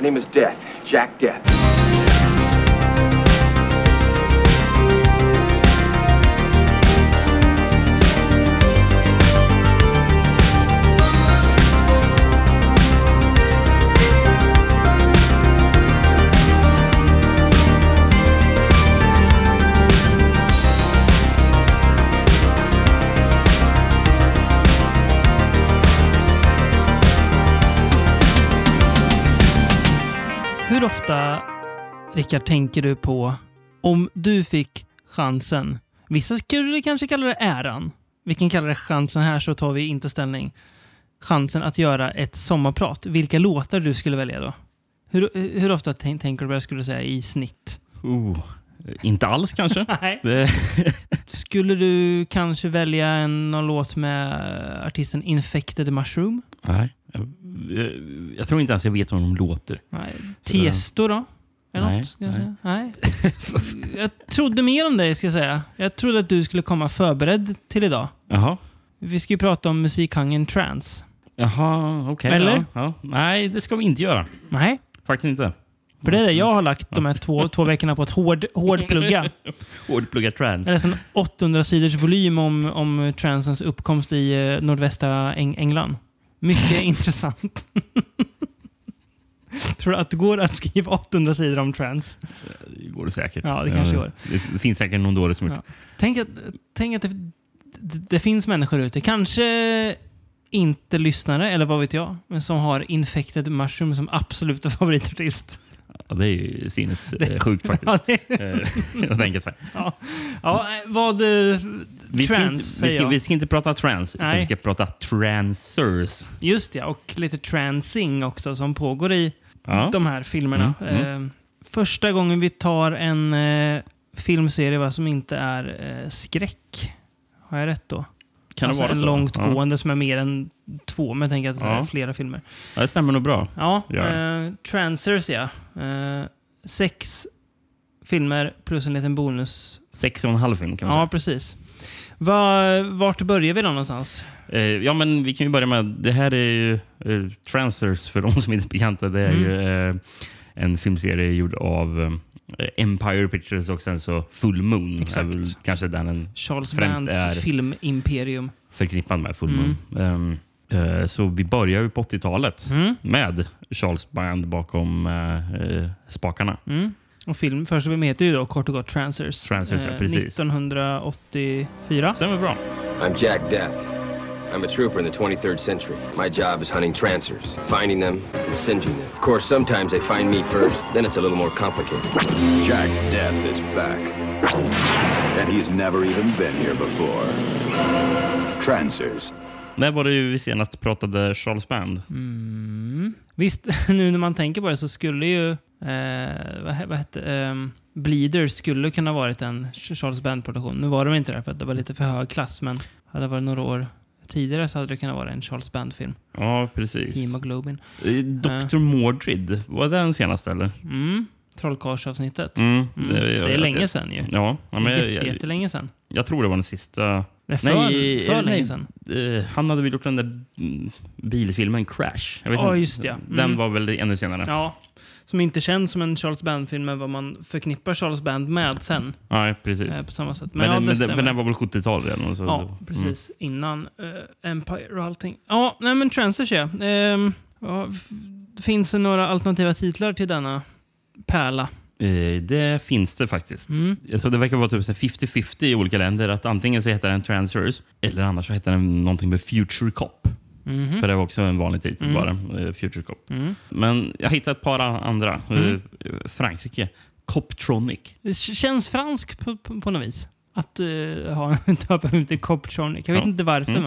My name is Death, Jack Death. Rickard, tänker du på om du fick chansen? Vissa skulle kanske kalla det äran. Vi kan kalla det chansen här så tar vi inte ställning. Chansen att göra ett sommarprat. Vilka låtar du skulle välja då? Hur, hur ofta tänk, tänker du på det, skulle du säga, i snitt? Oh, inte alls kanske. Det, Skulle du kanske välja en någon låt med artisten Infected Mushroom? nej. Jag, jag tror inte ens jag vet hur de låter. Nej. Tiesto då? Eller Nej, något, säga. Nej. jag trodde mer om dig, ska jag säga. Jag trodde att du skulle komma förberedd till idag. Jaha. Vi ska ju prata om musikgenren trance. Jaha, okej. Eller? Ja, ja. Nej, det ska vi inte göra. Nej, Faktiskt inte. för det är det jag har lagt de här två, två veckorna på att hård, hårdplugga. Hårdplugga trans. Jag läste en 800 sidors volym om, om transens uppkomst i eh, nordvästra Eng England. Mycket intressant. Tror du att det går att skriva 800 sidor om trans? Det går det säkert. Ja, det kanske Eh, går. Det finns säkert någon dåre som Ja. gjort. Tänk att, tänk att det, det, det finns människor ute, kanske inte lyssnare, eller vad vet jag, men som har Infected Mushroom som absoluta favoritartist. Ja, det är ju sinnessjukt faktiskt. Ja, det, Eh, tänker så här. ja. ja, eh, vad... eh, Vi ska, trans, inte, vi, säger ska, jag. vi ska inte prata trans, utan Nej. vi ska prata transers. Just det, och lite transing också som pågår i Ja. de här filmerna. Mm, Eh, första gången vi tar en eh, filmserie va, som inte är eh, skräck. Har jag rätt då? Kan alltså det vara en så? långtgående som är mer än två, men jag tänker att det är Ja. flera filmer. Ja, det stämmer nog bra. Ja, Ja. eh, Transers ja. Eh, sex filmer plus en liten bonus. Sex och en halv film kan man Ja, precis. Var, vart börjar vi då någonstans? Eh, ja, men vi kan ju börja med... Det här är ju eh, Transers, för de som inte är bekanta. Det är Mm. ju eh, en filmserie gjord av eh, Empire Pictures och sen så Full Moon. Exakt. Är väl kanske den en Charles är- filmimperium. förknippad med Full Mm. Moon. Ehm, eh, så vi börjar ju på 80-talet Mm. med Charles Band bakom eh, eh, spakarna. Mm. Och film, första filmen heter ju då kort och gott Transers. Transers, ja, precis. 1984. Stämmer bra. I'm Jack Death. I'm a trooper in the 23rd century. My job is hunting trancers, finding them and singeing them. Of course, sometimes they find me first. Then it's a little more complicated. Jack Death is back. And he's never even been here before. Trancers. När var det ju vi senast pratade Charles Band? Mm. Visst, nu när man tänker på det så skulle ju... Eh, vad, vad hette... ehm, Bleeders skulle kunna varit en Charles Band-produktion. Nu var de inte det för att det var lite för hög klass, men hade det varit några år tidigare så hade det kunnat vara en Charles Band-film. Ja, precis. Hemoglobin. Eh, Dr. Mordred, var det den senaste eller? Mm. Trollkarlsavsnittet. Mm, Mm. Det, är länge sedan ju. Ja, ja men jag, Jätte, jag, jättelänge sedan. jag tror det var den sista. För, Nej, för eh, länge sedan. Eh, han hade väl gjort den där mm, bilfilmen Crash? Jag Ja, inte. just det, ja. Den Mm. var väl ännu senare? Ja. Som inte känns som en Charles Band-film, men vad man förknippar Charles Band med sen. Ja, precis. Eh, på samma sätt. Men, men ja, det men den, var väl 70-tal redan? Så, Ja, precis. Innan eh, Empire och allting. Ja, nej men Transers ja. Ehm, ja. Finns det några alternativa titlar till denna pärla? Eh, det finns det faktiskt. Mm. Så det verkar vara typ så här 50-50 i olika länder. Att Antingen så heter den Transfers eller annars så heter den någonting med Future Cop. Mhm. För det var också en vanlig titel Mm. bara. eh, Future Cop. Mm. Men jag hittade ett par andra. Mm. Eh, Frankrike. Coptronic. Det känns franskt på, på, på något vis. Att uh, ha en döpa ut till Coptronic. Jag vet Ja. inte varför, Mm.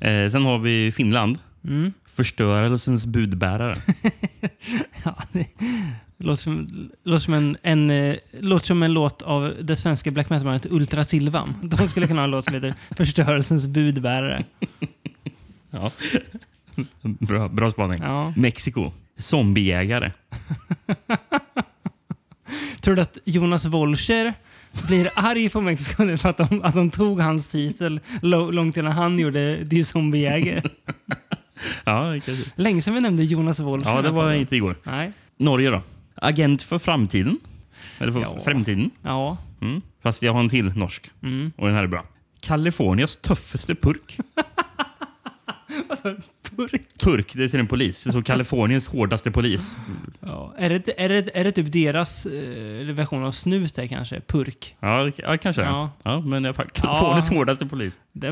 men... Eh, sen har vi Finland. Mm. Förstörelsens budbärare. Ja, det låter som, låter, som en, en, eh, låter som en låt av det svenska black metal-bandet Ultra Silvan. De skulle kunna ha en låt som heter Förstörelsens budbärare. Ja. bra, bra spaning. Ja. Mexiko. Zombiejägare. Tror du att Jonas Wolcher blir arg på Mexiko nu för att de, att de tog hans titel långt innan han gjorde Die Zombiejäger? Ja, kanske. Länge sedan vi nämnde Jonas i ja det var inte igår. Nej. Norge då? Agent för framtiden. Eller för Ja. framtiden. Ja. Mm. Fast jag har en till norsk. Mm. Och den här är bra. Kaliforniens tuffaste purk. Purk. Purk, det är till en polis. Så Kaliforniens hårdaste polis. Ja. Är, det, är, det, är det typ deras eh, version av snus där kanske? Purk. Ja, ja kanske. Ja. Ja. men fall, Kaliforniens Ja. hårdaste polis. Det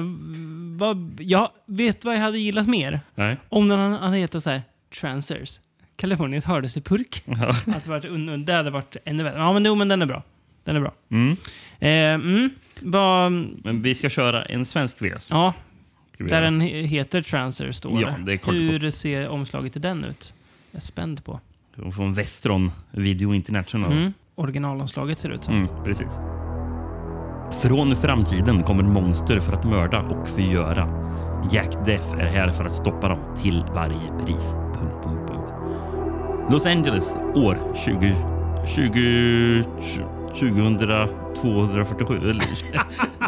var, jag vet vad jag hade gillat mer? Nej. Om den hade hetat så här Transers. Kaliforniens hårdaste purk. Ja. Att det, varit, det hade varit ännu värre. Ja, men, jo, men den är bra. Den är bra. Mm. Eh, mm, vad, Men vi ska köra en svensk VS. ja, där den he- heter Transers står Ja, det. det koll på. Hur ser omslaget till den ut? Jag är spänd på. Från Westron Video International. Mm. Originalomslaget ser ut som. Mm, precis. Från framtiden kommer monster för att mörda och förgöra. Jack Death är här för att stoppa dem till varje pris. Punkt, punkt, punkt. Los Angeles år 20... 20... 2247. Eller,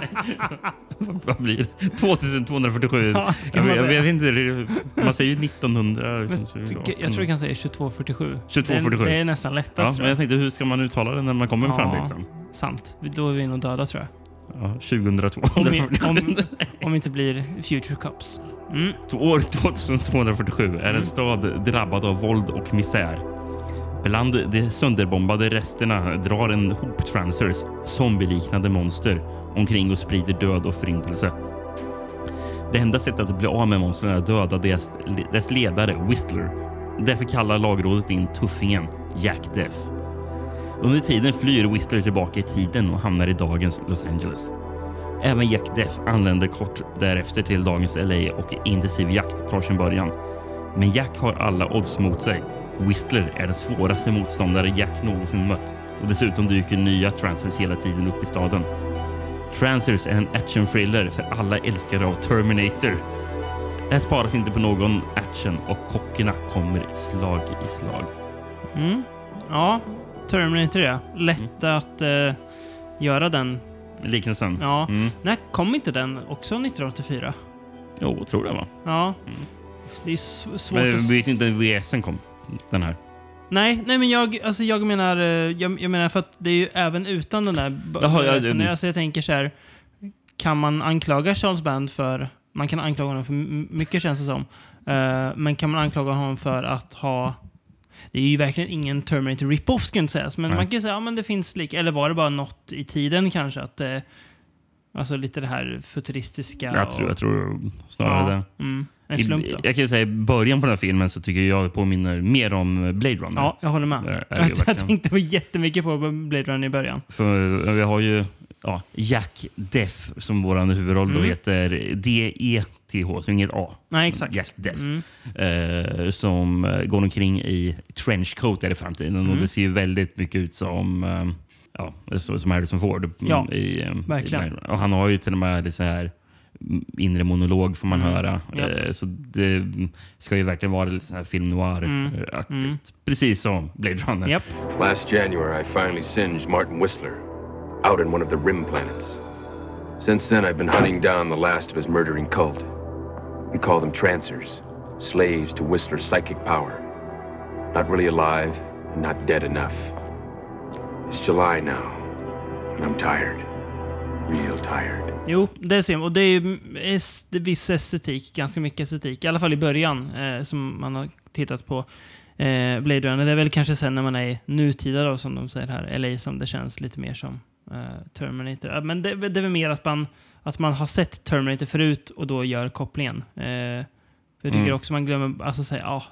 vad blir det? 2247. Ja, jag, vet- jag, vet inte. Man säger ju 1900. Men, liksom, jag tror vi kan säga 2247. 2247. Det, det är nästan Ja, lättast men tror jag. tänkte, hur ska man uttala det när man kommer Ja. fram sen? Sant. Då är vi nog döda tror jag. Ja, 2002. Om vi, om, om vi inte blir Future Cops. Mm. År 2247 är en stad drabbad av våld och misär. Bland de sönderbombade resterna drar en hop transers, zombieliknande monster, omkring och sprider död och förintelse. Det enda sättet att bli av med monstren är att döda deras dess ledare, Whistler. Därför kallar lagrådet in tuffingen Jack Death. Under tiden flyr Whistler tillbaka i tiden och hamnar i dagens Los Angeles. Även Jack Death anländer kort därefter till dagens LA och intensiv jakt tar sin början. Men Jack har alla odds mot sig. Whistler är den svåraste motståndare Jack någonsin mött och dessutom dyker nya transfers hela tiden upp i staden. Transfers är en action-thriller för alla älskare av Terminator. Det här sparas inte på någon action och chockerna kommer slag i slag. Mm. Ja, Terminator ja. Lätt att eh, göra den. Liknelsen? Ja. Mm. När kom inte den också 1984? Jo, tror det va? Ja. Mm. Det är svårt Men att... vi vet inte när VSen kom. Den här. Nej, nej men jag, alltså jag menar, eh, jag, jag menar för att det är ju även utan den där... Jaha, ja, det- alltså jag tänker så här, kan man anklaga Charles Band för... Man kan anklaga honom för mycket känns det som. Eh, men kan man anklaga honom för att ha... Det är ju verkligen ingen Terminator rip-off ska inte sägas, men Nej. man kan ju säga, ja men det finns lika... Eller var det bara något i tiden kanske? att eh, Alltså lite det här futuristiska. Jag tror, och, jag tror snarare det. ja, mm, en slump då. jag kan ju säga i början på den här filmen så tycker jag det påminner mer om Blade Runner. Ja, jag håller med. Det är det Jag, jag tänkte på jättemycket på Blade Runner i början. För vi har ju ja, Jack Death som vår huvudroll då Mm. heter D-E-T-H, så inget A. Nej, exakt. Jack Death. Mm. Eh, som går omkring i trenchcoat det i framtiden. Och Mm. det ser ju väldigt mycket ut som eh, ja, så, som Harrison Ford. Ja, i, verkligen. I, och han har ju till och med så här inre monolog får man Mm. höra. Ja. Eh, så det ska ju verkligen vara lite så här film noir-aktigt. Mm. Mm. Precis som Blade Runner. Japp. Last January, I finally singed Martin Whistler out in one of the rim planets. Since then, I've been hunting down the last of his murdering cult. We call them Trancers, slaves to Whistler's psychic power. Not really alive, and not dead enough. It's July now, and I'm tired. Real tired. Jo, det ser man. Och det är ju viss estetik, ganska mycket estetik. I alla fall i början, eh, som man har tittat på eh, Blade Runner. Det är väl kanske sen när man är i nutida då, som de säger här, LA, som det känns lite mer som eh, Terminator. Men det, det är väl mer att man, att man har sett Terminator förut och då gör kopplingen. Eh, för jag tycker Mm. också man glömmer, alltså säga, ja,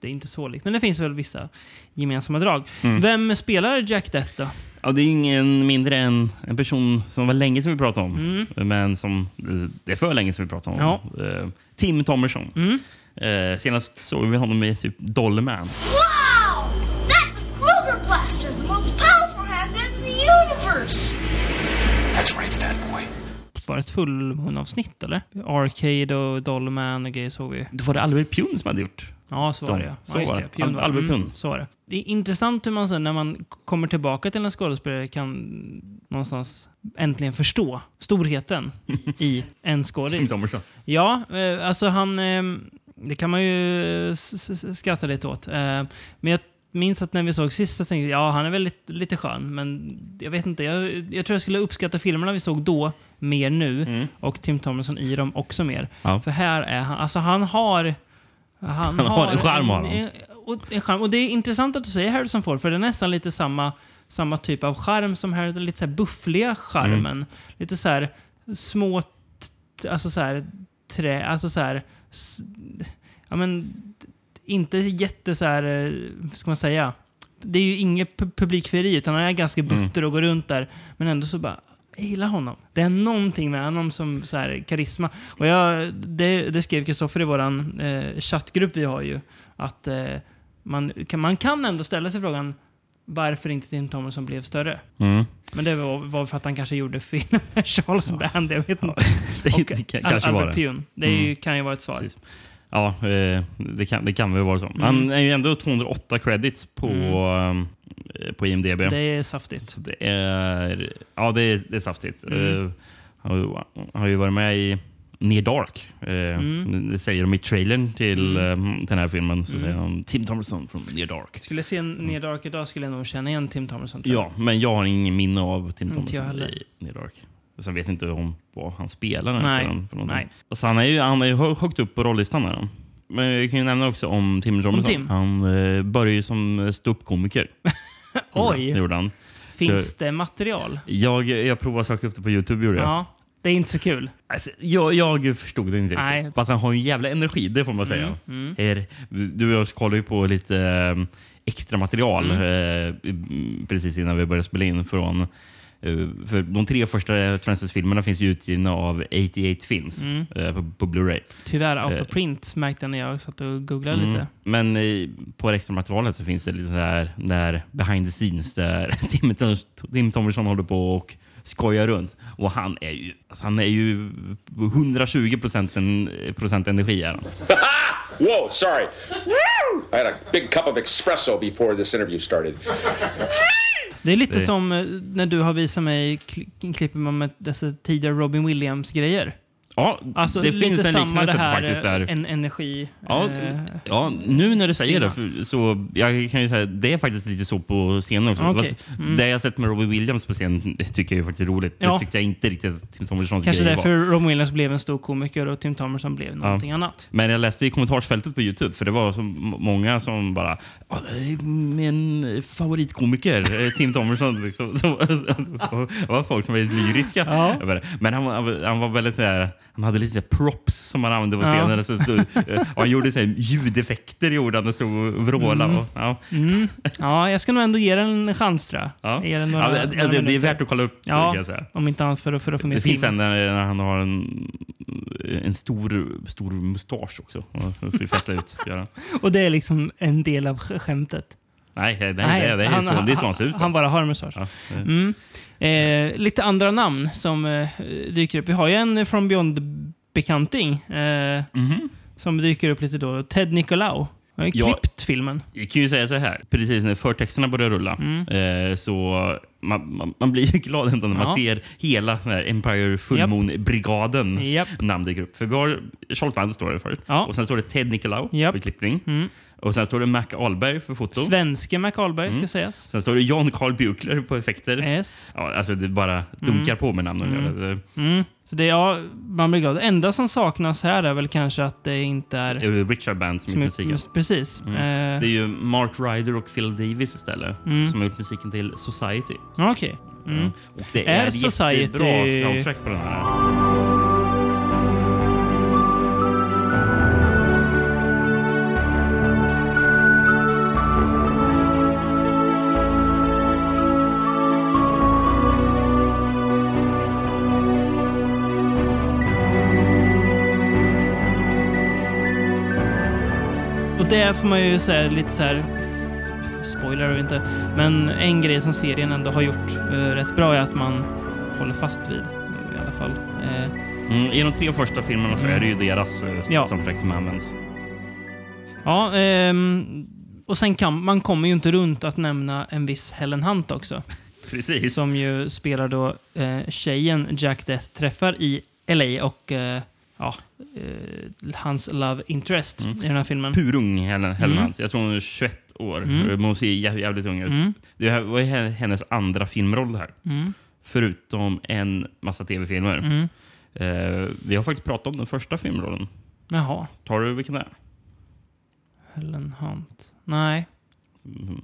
det är inte så likt. Men det finns väl vissa gemensamma drag. Mm. Vem spelar Jack Death då? Ja, det är ingen mindre än en person som var länge sedan vi pratade om. Mm. Men som eh, det är för länge sedan vi pratade om. Eh, Tim Thomerson. Mm. Eh, senast såg vi honom i typ Dollarman. Var det ett fullmåneavsnitt eller? Arcade och Dollman och grejer såg vi. Det var det Albert Pune som hade gjort. Ja, så var De- det ja. så ja just det. Pjun Al- Albert mm, Pjun. Så var det. Det är intressant hur man sen när man kommer tillbaka till en skådespelare kan någonstans äntligen förstå storheten i en skådis. Ja, eh, alltså han... Eh, det kan man ju skratta lite åt. Eh, men jag minns att när vi såg sist så tänkte jag ja han är väl lite, lite skön. Men jag vet inte, jag, jag tror jag skulle uppskatta filmerna vi såg då mer nu. Mm. Och Tim Thomerson i dem också mer. Ja. För här är han, alltså han har... Han, Han har en charm, har han. och, en charm. Och det är intressant att du säger Harrison Ford, för det är nästan lite samma, samma typ av charm som här, den lite så här buffliga charmen. Mm. Lite så här små, alltså så här trä, alltså så här, ja men, inte jätte så här, eh, vad ska man säga? Det är ju inget pu- publikfrieri, utan han är ganska Mm. butter och går runt där. Men ändå så bara, jag gillar honom. Det är någonting med honom som så här, karisma. Och jag, det, det skrev Kristoffer i vår eh, chattgrupp vi har ju. Att eh, man, kan, man kan ändå ställa sig frågan varför inte Tim Thomerson blev större. Mm. Men det var, var för att han kanske gjorde film med Charles Band, jag vet inte. Det, Och det kan, kanske var det. Pune. Det ju, kan ju vara ett svar. Precis. Ja, eh, det kan, det kan väl vara så. Han är ju ändå 208 credits på, eh, på IMDB. Det är saftigt. Så det är, ja, det är, det är saftigt. Mm. Eh, han har har ju varit med i Near Dark. Eh, Mm. Det säger de i trailern till eh, den här filmen. Så Mm. säger de Tim Thomerson från Near Dark. Skulle jag se en Near Dark idag skulle jag nog känna igen Tim Thomerson. Ja, men jag har ingen minne av Tim Thomerson i Near Dark. Sen vet inte om vad han spelar. Nej, någonting. nej. Och så han är ju han är ju hö- högt upp på rollistan. Här. Men jag kan ju nämna också om Tim Thomerson. Tim? Han eh, började ju som ståuppkomiker. Oj! Det gjorde han. Finns det material? Jag, jag provade att söka upp det på Youtube. Gjorde jag. Ja. Det är inte så kul. Alltså, jag, jag förstod det inte Nej. riktigt. Fast han har en jävla energi, det får man säga. Mm, mm. Du och jag kollade ju på lite eh, extra material Mm. eh, precis innan vi började spela in. Från, för de tre första Francis-filmerna finns ju utgivna av 88 Films Mm. eh, på, på Blu-ray. Tyvärr Eh. of print märkte jag när jag satt och googlade Mm. lite. Men eh, på det extra materialet så finns det lite så här där behind the scenes där Tim, Tim Thomerson håller på och skojar runt. Och han är ju, alltså han är ju 120 procent, en, procent energi. Är han. Whoa, sorry. I had a big cup of espresso before this interview started. Det är lite Det- som eh, när du har visat mig kli- klippen med dessa tidigare Robin Williams-grejer. Ja, Alltså det finns en liknelse det här, faktiskt. Där. en energi. Ja, eh, ja, nu när du säger det för, så jag kan ju säga det är faktiskt lite så på scenen också. Okej. Mm. Det jag sett med Robbie Williams på scen det tycker jag är faktiskt roligt. Ja. Det tyckte jag inte riktigt att Tim Thomersons Kanske därför var. Robin Williams blev en stor komiker och Tim Thomerson blev någonting annat. Men jag läste i kommentarsfältet på Youtube, för det var så många som bara "Ja, Min favoritkomiker, eh, Tim Thomerson. Liksom. Det var folk som var lyriska. Ja. Men han, han, han var väldigt så här, han hade lite props som han använde på Ja. scenen. Så, så, eh, och han gjorde så här ljudeffekter gjorde han och stod och vrålade. Och, ja. Mm. Ja, jag ska nog ändå ge den en chans tror jag. Ja. Ge den Ja, några, det, några alltså, det är värt att kolla upp. Ja, om inte annat för, för att få med Det finns en när han har en, en stor, stor mustasch också. Och ser festlig ut. Han. Och det är liksom en del av sk- skämtet. Nej, nej, det, är, det, är så, det är så han ser ut. Han bara har en mustasch. Ja, Mm. Eh, lite andra namn som eh, dyker upp. Vi har ju en From Beyond-bekanting eh, Mhm. som dyker upp lite då. Ted Nicolau. Han har ju klippt filmen. Jag kan ju säga så här, precis när förtexterna börjar rulla Mm. eh, så man, man, man blir ju glad ändå när man Ja. ser hela den här Empire Full. Moon-brigadens Japp. namn dyker upp. För vi har Charles Band står det förut. Ja. Och sen står det Ted Nicolau Japp. för klippning. Mm. Och sen står det Mac Ahlberg för foto. Svenske Mac Ahlberg ska Mm. sägas. Sen står det John Carl Buchler på effekter. Yes. Ja, alltså det bara dunkar på med namnen. Mm. Det Mm. Så det, ja, man blir glad. Det enda som saknas här är väl kanske att det inte är... är ju Richard Band som som gjort är- musiken. Precis. Mm. Eh, Det är ju Mark Ryder och Phil Davis istället Mm. som har gjort musiken till Society. Okej. Mm. Och det Är är, Society- jättebra soundtrack på den här. Det får man ju säga lite så här... Spoiler och inte. Men en grej som serien ändå har gjort eh, rätt bra är att man håller fast vid. I alla fall. Eh, Mm, I de tre första filmerna så är det ju deras eh, Ja. som används. ja, ehm, och sen kan man kommer ju inte runt att nämna en viss Helen Hunt också. Precis. Som ju spelar då eh, tjejen Jack Death träffar i LA och eh, ja, eh, hans love interest Mm. i den här filmen. Purung, Helen, Helen Mm. Jag tror hon är 21 år. Mm. Hon ser jä- jävligt ung ut. Mm. Det här var hennes andra filmroll här. Mm. Förutom en massa tv-filmer. Mm. Eh, vi har faktiskt pratat om den första filmrollen. Jaha, Tar du vilken det är? Helen Hunt. Nej. Mm.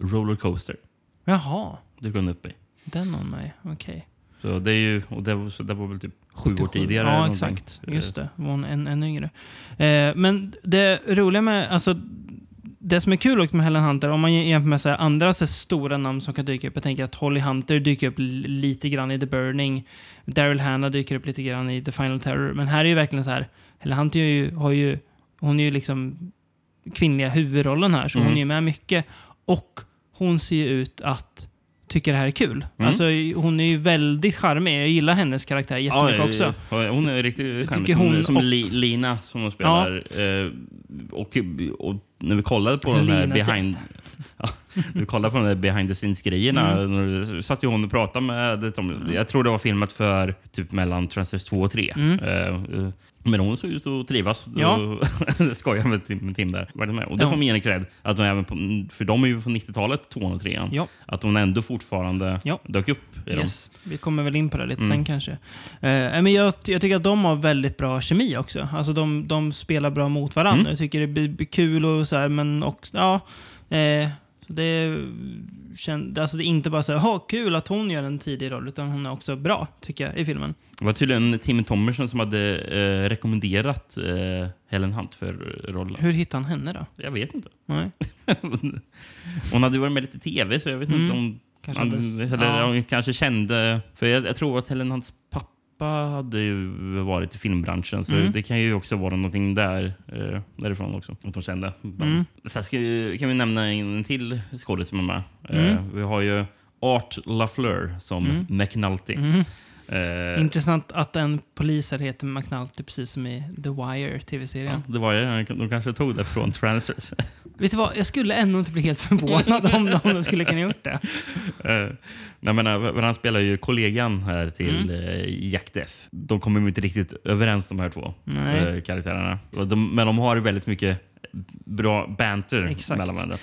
Rollercoaster. Jaha, går hon upp i. den om mig. Okej. Så det, är ju, och det, var, det var väl typ sju år 77. tidigare. eller Ja, exakt. Just det. Var hon en, en yngre. Eh, men det roliga med... Alltså, det som är kul också med Helen Hunter, om man jämför med så andra så stora namn som kan dyka upp. Jag tänker att Holly Hunter dyker upp li- lite grann i The Burning. Daryl Hannah dyker upp lite grann i The Final Terror. Men här är ju verkligen så här... Helen Hunter är ju, har ju... Hon är ju liksom kvinnliga huvudrollen här, så Mm. hon är ju med mycket. Och hon ser ju ut att tycka det här är kul. Mm. Alltså, hon är ju väldigt charmig. Jag gillar hennes karaktär jättemycket Ja, också. ja, Hon är riktigt charmig. tycker Som, hon som och- Li, Lina som hon spelar. Eh, och, och när vi kollade på den här behind... Ja, vi kollade på de där behind the scenes-grejerna. Mm. satt ju hon och pratade med... Jag tror det var filmat för typ mellan Transfers 2 och 3. Mm. Eh, eh, men hon såg ut att trivas. Ja. Skojar med Tim, med Tim där. Var det med? Och det Ja. får man ge cred. Att hon även på, för de är ju från 90-talet, 2 och 3 Ja. Att hon ändå fortfarande Ja. dök upp i dem. Yes. Vi kommer väl in på det lite Mm. sen kanske. Eh, men jag, jag tycker att de har väldigt bra kemi också. Alltså de, de spelar bra mot varandra. Mm. Jag tycker det blir, kul och så här, men också, ja. Eh, det, känd, alltså det är inte bara så här, "Ha, kul att hon gör en tidig roll, utan hon är också bra, tycker jag, i filmen. Det var tydligen Tim Thomerson som hade eh, rekommenderat eh, Helen Hunt för rollen. Hur hittar han henne då? Jag vet inte. Nej, hon hade varit med lite tv, så jag vet Mm. inte om... kanske hade- eller ja. kanske kände... För jag, jag tror att Helen Hunts pappa hade ju varit i filmbranschen, så Mm. det kan ju också vara någonting där, eh, därifrån också. Att de kände. Mm. Sen ska, kan vi nämna en till skådis som är med. Mm. Eh, vi har ju Art LaFleur som Mm. McNulty. Eh, Intressant att en polis här heter McNulty, precis som i The Wire, Ja, tv-serien. det var ju, de kanske tog det från Transers. Vet du vad? Jag skulle ändå inte bli helt förvånad om de, om de skulle kunna gjort det. Eh, nej, men, eh, han spelar ju kollegan här till Mm. mm. Jack Deff. De kommer ju inte riktigt överens de här två eh, karaktärerna. De, men de har väldigt mycket bra banter Exakt. mellan varandra.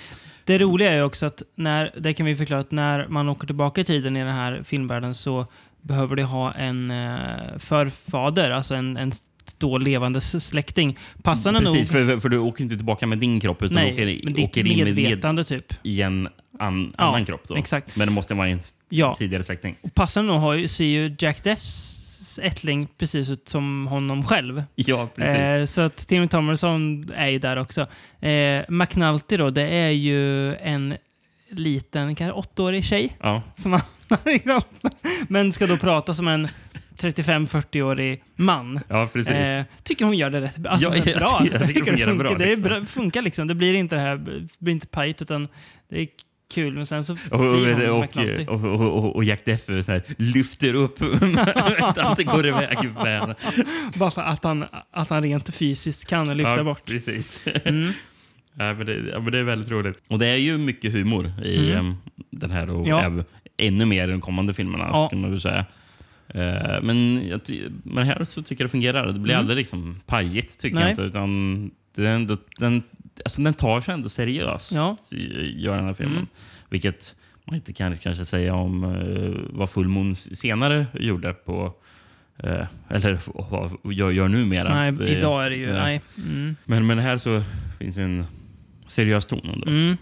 Det roliga är också att när, det kan vi förklara att när man åker tillbaka i tiden i den här filmvärlden så behöver det ha en eh, förfader, alltså en, en då levande släkting. Passande Precis, nog... för, för du åker inte tillbaka med din kropp utan du nej, åker, men ditt åker in med, med medvetande typ. i en an, Ja, annan kropp. Då. exakt. Men det måste vara en Ja. tidigare släkting. Och passande nog har ju, ser ju Jack Deffs ättling precis ut som honom själv. Ja, precis. Eh, så att Tim Thomerson är ju där också. Eh, McNulty då, det är ju en liten, kanske åttaårig tjej ja. som han kroppen. Men ska då prata som en 35-40-årig man. ja. Eh, tycker hon gör det rätt alltså, Ja, jag bra. tycker- jag tycker det funkar, bra, det är liksom. bra, funkar liksom. Det blir inte det här, det blir inte pajigt utan det är kul. Men sen så Och, blir hon och, och, och, och, och Jack Deff så här, lyfter upp att det går iväg med henne. Bara för att han, att han rent fysiskt kan lyfta ja, bort. Precis. Mm. Ja, men det, ja, men det är väldigt roligt. Och det är ju mycket humor i Mm. em, den här och Ja. ännu mer i de kommande filmerna. Ja. Kan man väl säga. Eh, men, jag ty- men här så tycker jag det fungerar. Det blir Mm. aldrig liksom pajigt, tycker Nej. jag inte. Utan ändå, den, alltså, den tar sig ändå seriöst, Ja. gör den här filmen. Mm. Vilket man inte kan kanske säga om uh, vad Full Moon senare gjorde på eh, eller vad gör, gör numera. Nej, Det- idag är det ju... ja. Nej. Mm. Men, men här så finns det en seriös ton ändå. Mm.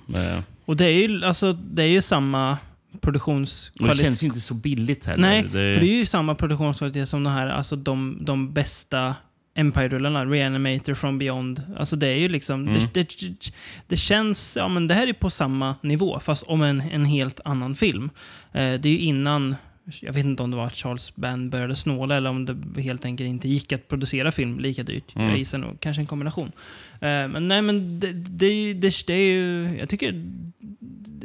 Och det är ju, alltså, det är ju samma och det produktionskvalitet. känns ju inte så billigt heller. Nej, för det är ju samma produktionskvalitet som de här, alltså de, de bästa Empire-rullarna, Reanimator, From Beyond. Alltså det är ju liksom, Mm. det, det, det känns, ja men det här är på samma nivå, fast om en, en helt annan film. Eh, det är ju innan, jag vet inte om det var att Charles Band började snåla eller om det helt enkelt inte gick att producera film lika dyrt. Mm. Jag gissar nog, kanske en kombination. Eh, men nej men det, det, det, det är ju, jag tycker,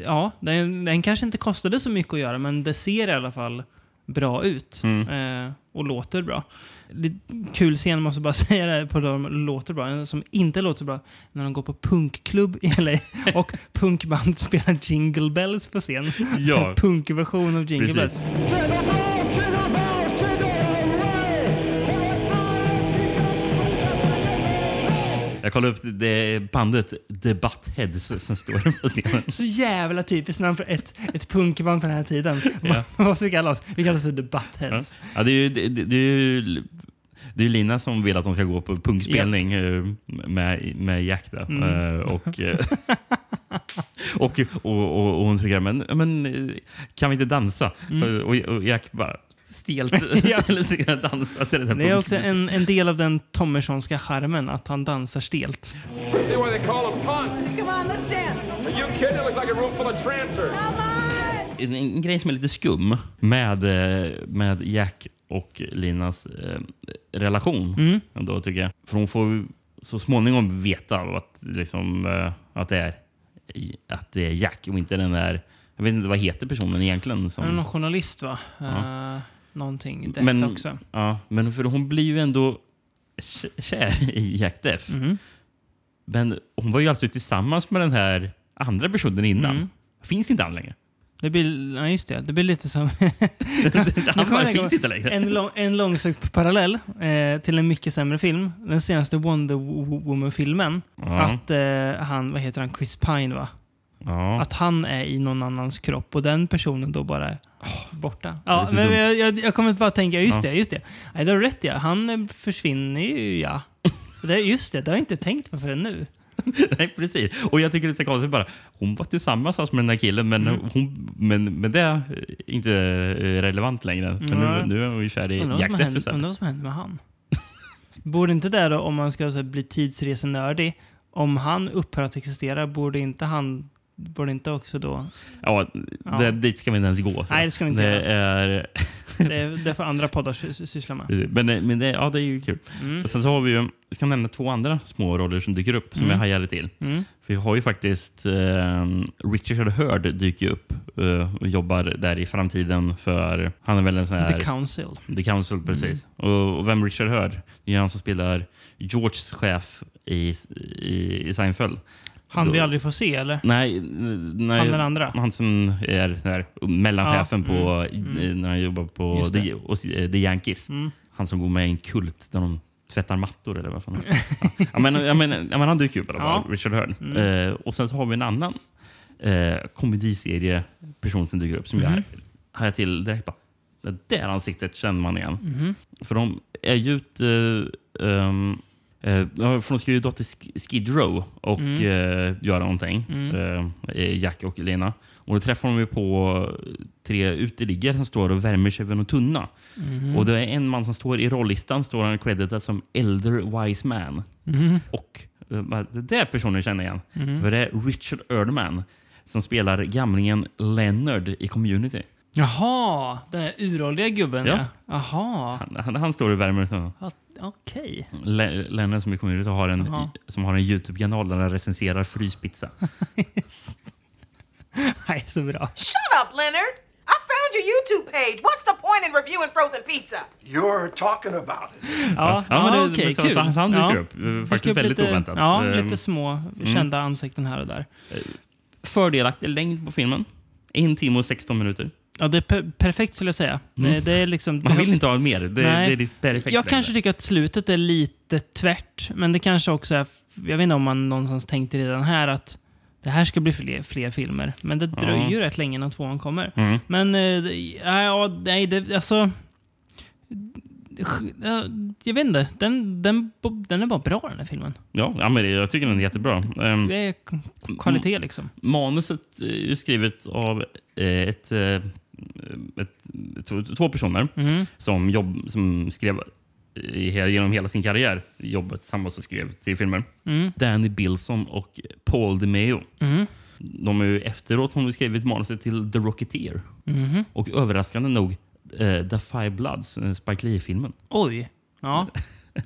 ja, den, den kanske inte kostade så mycket att göra, men det ser i alla fall bra ut. Mm. Eh, och låter bra. Kul scen, måste bara säga det, här, på de låter bra. En som inte låter så bra, när de går på punkklubb i LA och punkband spelar Jingle Bells på scen. Ja. Punkversion av Jingle Precis. Bells. Jag kollade upp det bandet The Buttheads som står på scenen. Så jävla typiskt namn för ett, ett punkband för den här tiden. Ja. Vad ska vi kalla oss? Vi kallas för The Buttheads. Ja, det är ju, det, det, det är ju det är Lina som vill att de ska gå på punkspelning eh, med, med Jack. Mm. Eh, och, eh, och, och, och, och hon tycker men, men kan vi inte dansa? Mm. Och, och Jack bara stelt ställer sig och dansar till den här Det är också en, en del av den Tommersonska charmen, att han dansar stelt. See why they call him Punt? Come on, let's dance. Are you kidding? It looks like a room full of trancers. en, en grej som är lite skum med, eh, med Jack och Linas eh, relation. Mm. Då, tycker jag. För hon får ju så småningom veta att, liksom, eh, att, det är, att det är Jack och inte den där... Jag vet inte vad heter personen egentligen. Som, någon journalist va? Ja. Uh, någonting. Death men, också. Ja, men för hon blir ju ändå kär i Jack Deff. Mhm. Men hon var ju alltså tillsammans med den här andra personen innan. Mm. Finns inte han längre. Det blir, ja, just det. Det blir lite som... han finns inte längre. en, lång, en långsökt parallell eh, till en mycket sämre film. Den senaste Wonder Wo- Woman-filmen. Ja. Att eh, han, vad heter han, Chris Pine va? Ja. Att han är i någon annans kropp och den personen då bara borta. Ja, men jag, jag, jag kommer bara tänka, just Ja. det, just det. Nej, du har rätt ja. Han eh, försvinner ju ja. Det, är- just det, det har jag inte tänkt på förrän nu. Nej, precis. Och jag tycker det är så konstigt bara. Hon var tillsammans alltså med den där killen, men, Mm. hon, men, men det är inte eh, relevant längre. För Nej. nu, nu är hon ju kär i Jack undrar vad som händer med han. borde inte det då, om man ska så här, bli tidsresenördig, om han upphör att existera, borde inte han Borde inte också då... Ja, Ja. Det, dit ska vi inte ens gå. Nej, det ska vi inte det göra. är, Det, det får andra poddar sy- sy- syssla med. Men, det- men det, ja, det är ju kul. Mm. Sen så har vi ju, jag ska nämna två andra små roller som dyker upp som Mm. jag hajade till. Mm. För vi har ju faktiskt eh, Richard Hurd dyker upp eh, och jobbar där i framtiden för, han är väl en sån här... The Council. The Council, precis. Och, och vem Richard Hurd? Det är han som spelar Georges chef i, i, i Seinfeld. Han Då- vi aldrig får se, eller? Nej, nej, Han den andra? Han som är där, mellanchefen Ja, på, mm, mm. när han jobbar på The, och, eh, The Yankees. Mm. Han som går med i en kult där de tvättar mattor eller vad fan ja. ja, men, ja, men, ja, men han dyker upp i alla fall. Richard Hurd. Mm. Eh, och sen så har vi en annan eh, komediserie-person som dyker upp som jag hajar till direkt. Bara, det där ansiktet känner man igen. Mhm. För de är ju ute... Uh, uh, för de ska ju då till Sk- Skid Row och Mm. eh, göra någonting. Mm. eh, Jack och Lena. Och då träffar de ju på tre uteliggare som står och värmer sig vid någon tunna. Mhm. Och det är en man som står i rollistan står han creditad som Elder Wise Man. Mhm. Och eh, det där personen känner jag igen. Mhm. För det är Richard Erdman som spelar gamlingen Leonard i Community. Jaha, den där uråldriga gubben ja. Ja. Jaha, Han, han, han står och värmer sig. Okej. Le- Leonard som i Community har en, Jaha. som har en Youtube-kanal där han recenserar fryspizza. Nej, så bra. Shut up, Leonard! I found your YouTube page. What's the point in reviewing frozen pizza? You're talking about it. Ja, Ja, men ja, det- okej, så- kul. så- så han dyker ja. upp. Eh, Dyker faktiskt upp väldigt lite, oväntat. Ja, Ehm, lite små kända ansikten här och där. Fördelaktig längd på filmen. En timme och 16 minuter. Ja, det är per perfekt skulle jag säga. Det, det är liksom, Mm. Man vill inte ha mer. Det, Nej. det är perfekt. Jag kanske tycker att slutet är lite tvärt, men det kanske också är... Jag vet inte om man någonstans tänkte redan här att det här ska bli fler, fler filmer. Men det dröjer ju rätt länge innan tvåan kommer. Mm. Men, eh, ja, ja, nej, det, alltså... ja, Jag vet inte. Den, den, den är bara bra den här filmen. Ja, ja men jag tycker den är jättebra. Ehm, Det är kvalitet liksom. Manuset är ju skrivet av eh, ett, eh, ett, två, personer Mhm. som, jobb, som skrev he- genom hela sin karriär jobbat tillsammans och skrev till filmer. Mm. Danny Bilson och Paul DeMeo. Mhm. De är ju efteråt har de skrivit manuset till The Rocketeer. Mhm. Och överraskande nog eh, The Five Bloods, eh, Spike Lee-filmen. Oj. Ja.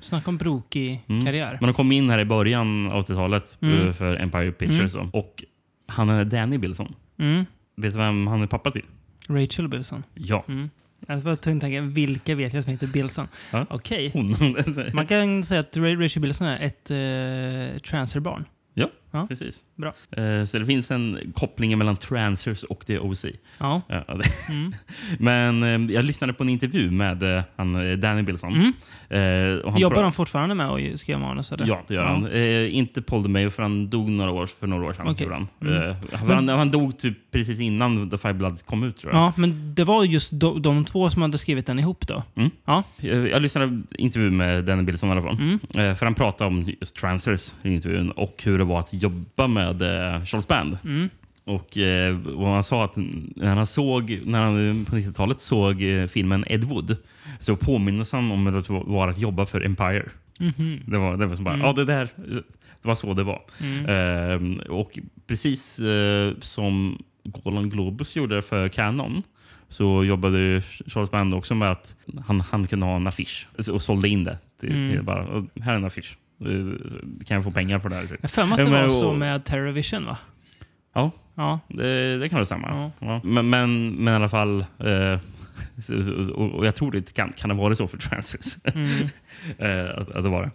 Snacka om brokig Mm. karriär. Men de kom in här i början av 80-talet Mm. eh, för Empire Pictures. Och han är Danny Bilson. Mm. Vet du vem han är pappa till? Rachel Bilson. Ja. Mm. Jag var tvungen att tänka, vilka vet jag som heter Bilson? Ja. Okej. Hon. Man kan säga att Ra- Rachel Bilson är ett uh, transerbarn. Ja. Ja. Precis. Bra. Eh, Så det finns en koppling mellan Transers och The OC. Ja. Ja, det- Men eh, jag lyssnade på en intervju med eh, han, Danny Bilson. Mm. Han Jobbar han fortfarande med att skriva manus? Eller? Ja, det gör han. Eh, inte Paul DeMayo, för han dog några år, för några år sedan. Gjorde Han. Mm. Han, han dog typ precis innan The Five Bloods kom ut, tror jag. Ja, men det var just de, de två som hade skrivit den ihop då? Mm. Ja. Jag, lyssnade på intervju med Danny Bilson i alla fall. Mm. För han pratade om just transfers i intervjun och hur det var att jobba med eh, Charles Band. Mm. Och, eh, och han sa att när han såg, när han på 90-talet såg eh, filmen Ed Wood så påminnes han om hur det var att jobba för Empire. Mhm. Det var, det var som bara, Mm. ja det där, det var så det var. Mm. Ehm, och precis eh, som Golan Globus gjorde för Canon så jobbade Charles Band också med att han, han kunde ha en affisch och sålde in det. Till, Mm. till bara, "Och här är en affisch. Eh, Kan jag få pengar för det här? Jag har för mig att det Ja, var så med Terrorvision, va? Ja, Ja. det, det kan det stämma. Ja. Men, men, men i alla fall, eh, och, jag tror det kan, kan ha varit så för Francis. Mm. eh, att, att det var det.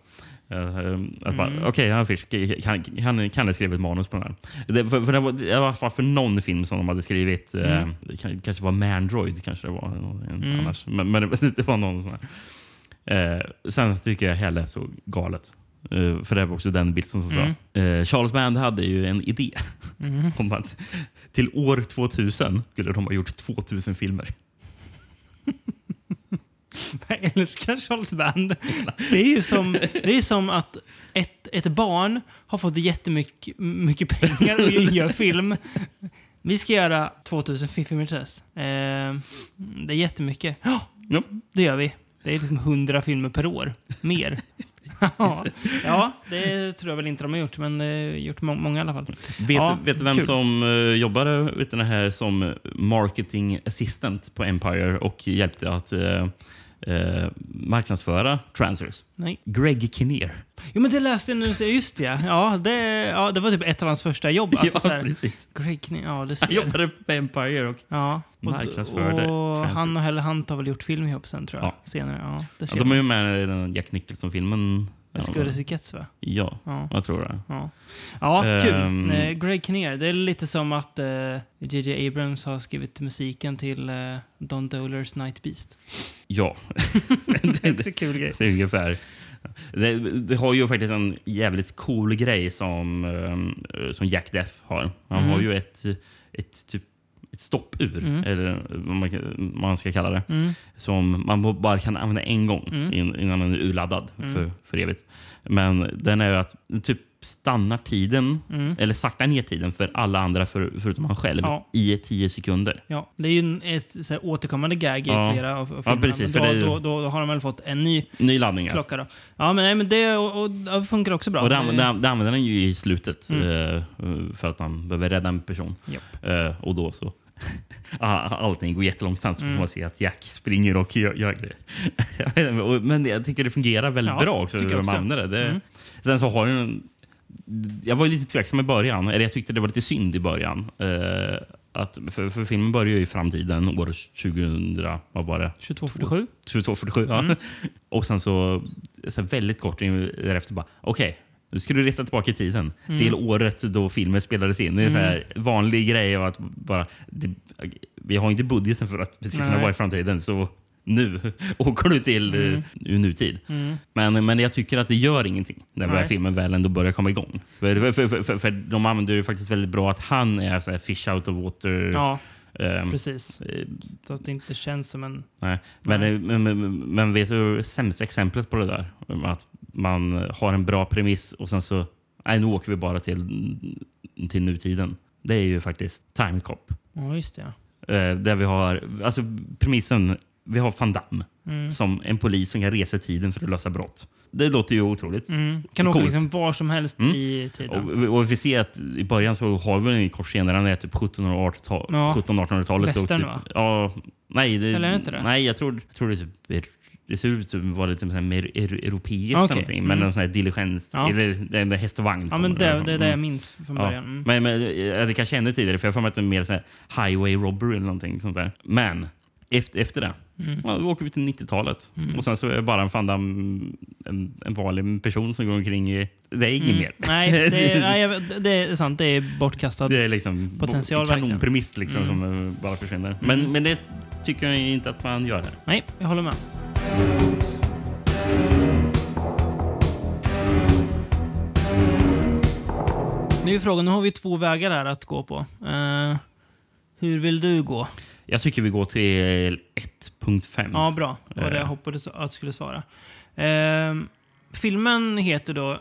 Eh, att bara, Mm. Okej, han fisk, kan, kan, kan jag skriva ett manus på den här? Det, för, för det var det var för någon film som de hade skrivit. Eh, Mm. kan, kanske var Mandroid, kanske det var. Mm. annars. Men, men det, det var någon sån här. Eh, sen tycker jag hela är så galet. Eh, för det var också den bilden som Mm. sa. Eh, Charles Band hade ju en idé Mm. om att till år 2000 skulle de ha gjort 2000 filmer. Jag älskar Charles Band. Det är ju som, det är som att ett, ett barn har fått jättemycket mycket pengar och gör film. Vi ska göra 2000 filmer till dess. Eh, det är jättemycket. Ja, Ja. det gör vi. Det är liksom 100 filmer per år. Mer. ja. det tror jag väl inte de har gjort, men eh, gjort må många i alla fall. Vet, Ja, vet du vem kul. som uh, jobbade vet du, det här som marketing assistant på Empire och hjälpte att eh, eh, marknadsföra Transers? Nej. Greg Kinnear. Jo, men det läste jag nu. Just det, ja. Det, ja. Det var typ ett av hans första jobb. Alltså, ja, så här, precis. Greg Kinnear, ja, du Han jobbade på Empire och Ja. Och, marknadsförde och Transers. han och Helle Hunt har väl gjort film ihop sen, tror jag. Ja. Senare. Ja, Ja, de är ju med i den Jack Nicholson-filmen. Ja, Scudder's Gets, va? ja, Ja. jag tror det. Ja, ja kul. Ehm. Eh, Greg Kinnear. Det är lite som att J.J. Abrams har skrivit musiken till eh, Don Dolers Night Beast. Ja. Det är också kul grej. Det är ungefär. Det, det har ju faktiskt en jävligt cool grej som, eh, som Jack Deff har. Han Mm. har ju ett, ett, typ, ett stoppur, Mm. eller vad man, ska kalla det, Mm. som man bara kan använda en gång Mm. in, innan den är urladdad Mm. för, för evigt. Men den är ju att den typ stannar tiden, Mm. eller saktar ner tiden för alla andra för, förutom han själv Ja. i 10 sekunder. Ja, det är ju en, ett så här, återkommande gag i Ja. flera av, av Ja, filmerna. precis, då, ju- då, då, då har de väl fått en ny Ny laddning. klocka. Då. Ja, men, nej, men det och, och, det funkar också bra. Och det, använder, det använder han ju i slutet Mm. eh, för att han behöver rädda en person. Japp. Eh, och då så... Ah, Allting går jättelångsamt så Mm. får man se att Jack springer och gör, gör grejer. Men jag tycker det fungerar väldigt Ja, bra också hur de använder det. Mm. Sen så har den... en- Jag var lite tveksam i början. Eller jag tyckte det var lite synd i början. Eh, att, för, för filmen börjar ju i framtiden, år 2000... Vad var det? 2247. 2247, ja. Mm. Och sen så, här väldigt kort därefter bara, okej, nu ska du resa tillbaka i tiden Mm. till året då filmen spelades in. Det är en här vanlig grej av att bara, det, vi har inte budgeten för att vi ska kunna vara i framtiden, så nu åker du till Mm. mm. nutid. Mm. Men, men jag tycker att det gör ingenting när Nej. filmen väl ändå börjar komma igång. För, för, för, för, för de använder ju faktiskt väldigt bra att han är så här fish out of water. Ja, ehm, precis. Så att det inte känns som en... Nej. Men, Nej. men, men, men vet du sämsta exemplet på det där? Att man har en bra premiss och sen så, nej nu åker vi bara till, till nutiden. Det är ju faktiskt Time Cop. Ja, just det. Ja. Eh, där vi har, alltså premissen, vi har Van Damme Mm. som en polis som kan resa i tiden för att lösa brott. Det låter ju otroligt. Mm. Kan åka liksom var som helst Mm. i tiden. Och, och vi ser att i början så har vi en kort scener, han är typ 1700-1800-talet. Ja. 1700-1800-talet. och Västern, typ, va? Ja, nej. Det, Eller är det inte det? Nej, jag tror, jag tror det typ är det ser ut som var lite så här mer euro- europeiskt Okej. någonting, men Mm. en sån här diligens, Ja. eller med häst och vagn. Ja, men det, det är det jag Mm. minns från Ja. början. Mm. Men, men det kanske ännu tidigare, för jag för mig att det är mer så här highway robbery eller någonting sånt där. Men efter, efter det. Ja, då åker vi till 90-talet. Och sen så är jag bara en, fan, en, en, vanlig person som går omkring i... Det är inget mer. Nej, det är, nej, det är sant. Det är bortkastad. Det är liksom Potential, kanonpremiss liksom, som eh, bara försvinner. Men, men det tycker jag inte att man gör här. Nej, jag håller med. Nu är frågan, nu har vi två vägar här att gå på. Eh, hur vill du gå? Jag tycker vi går till 1.5. Ja, bra. Det var det jag Eh. hoppades att du skulle svara. Eh, filmen heter då...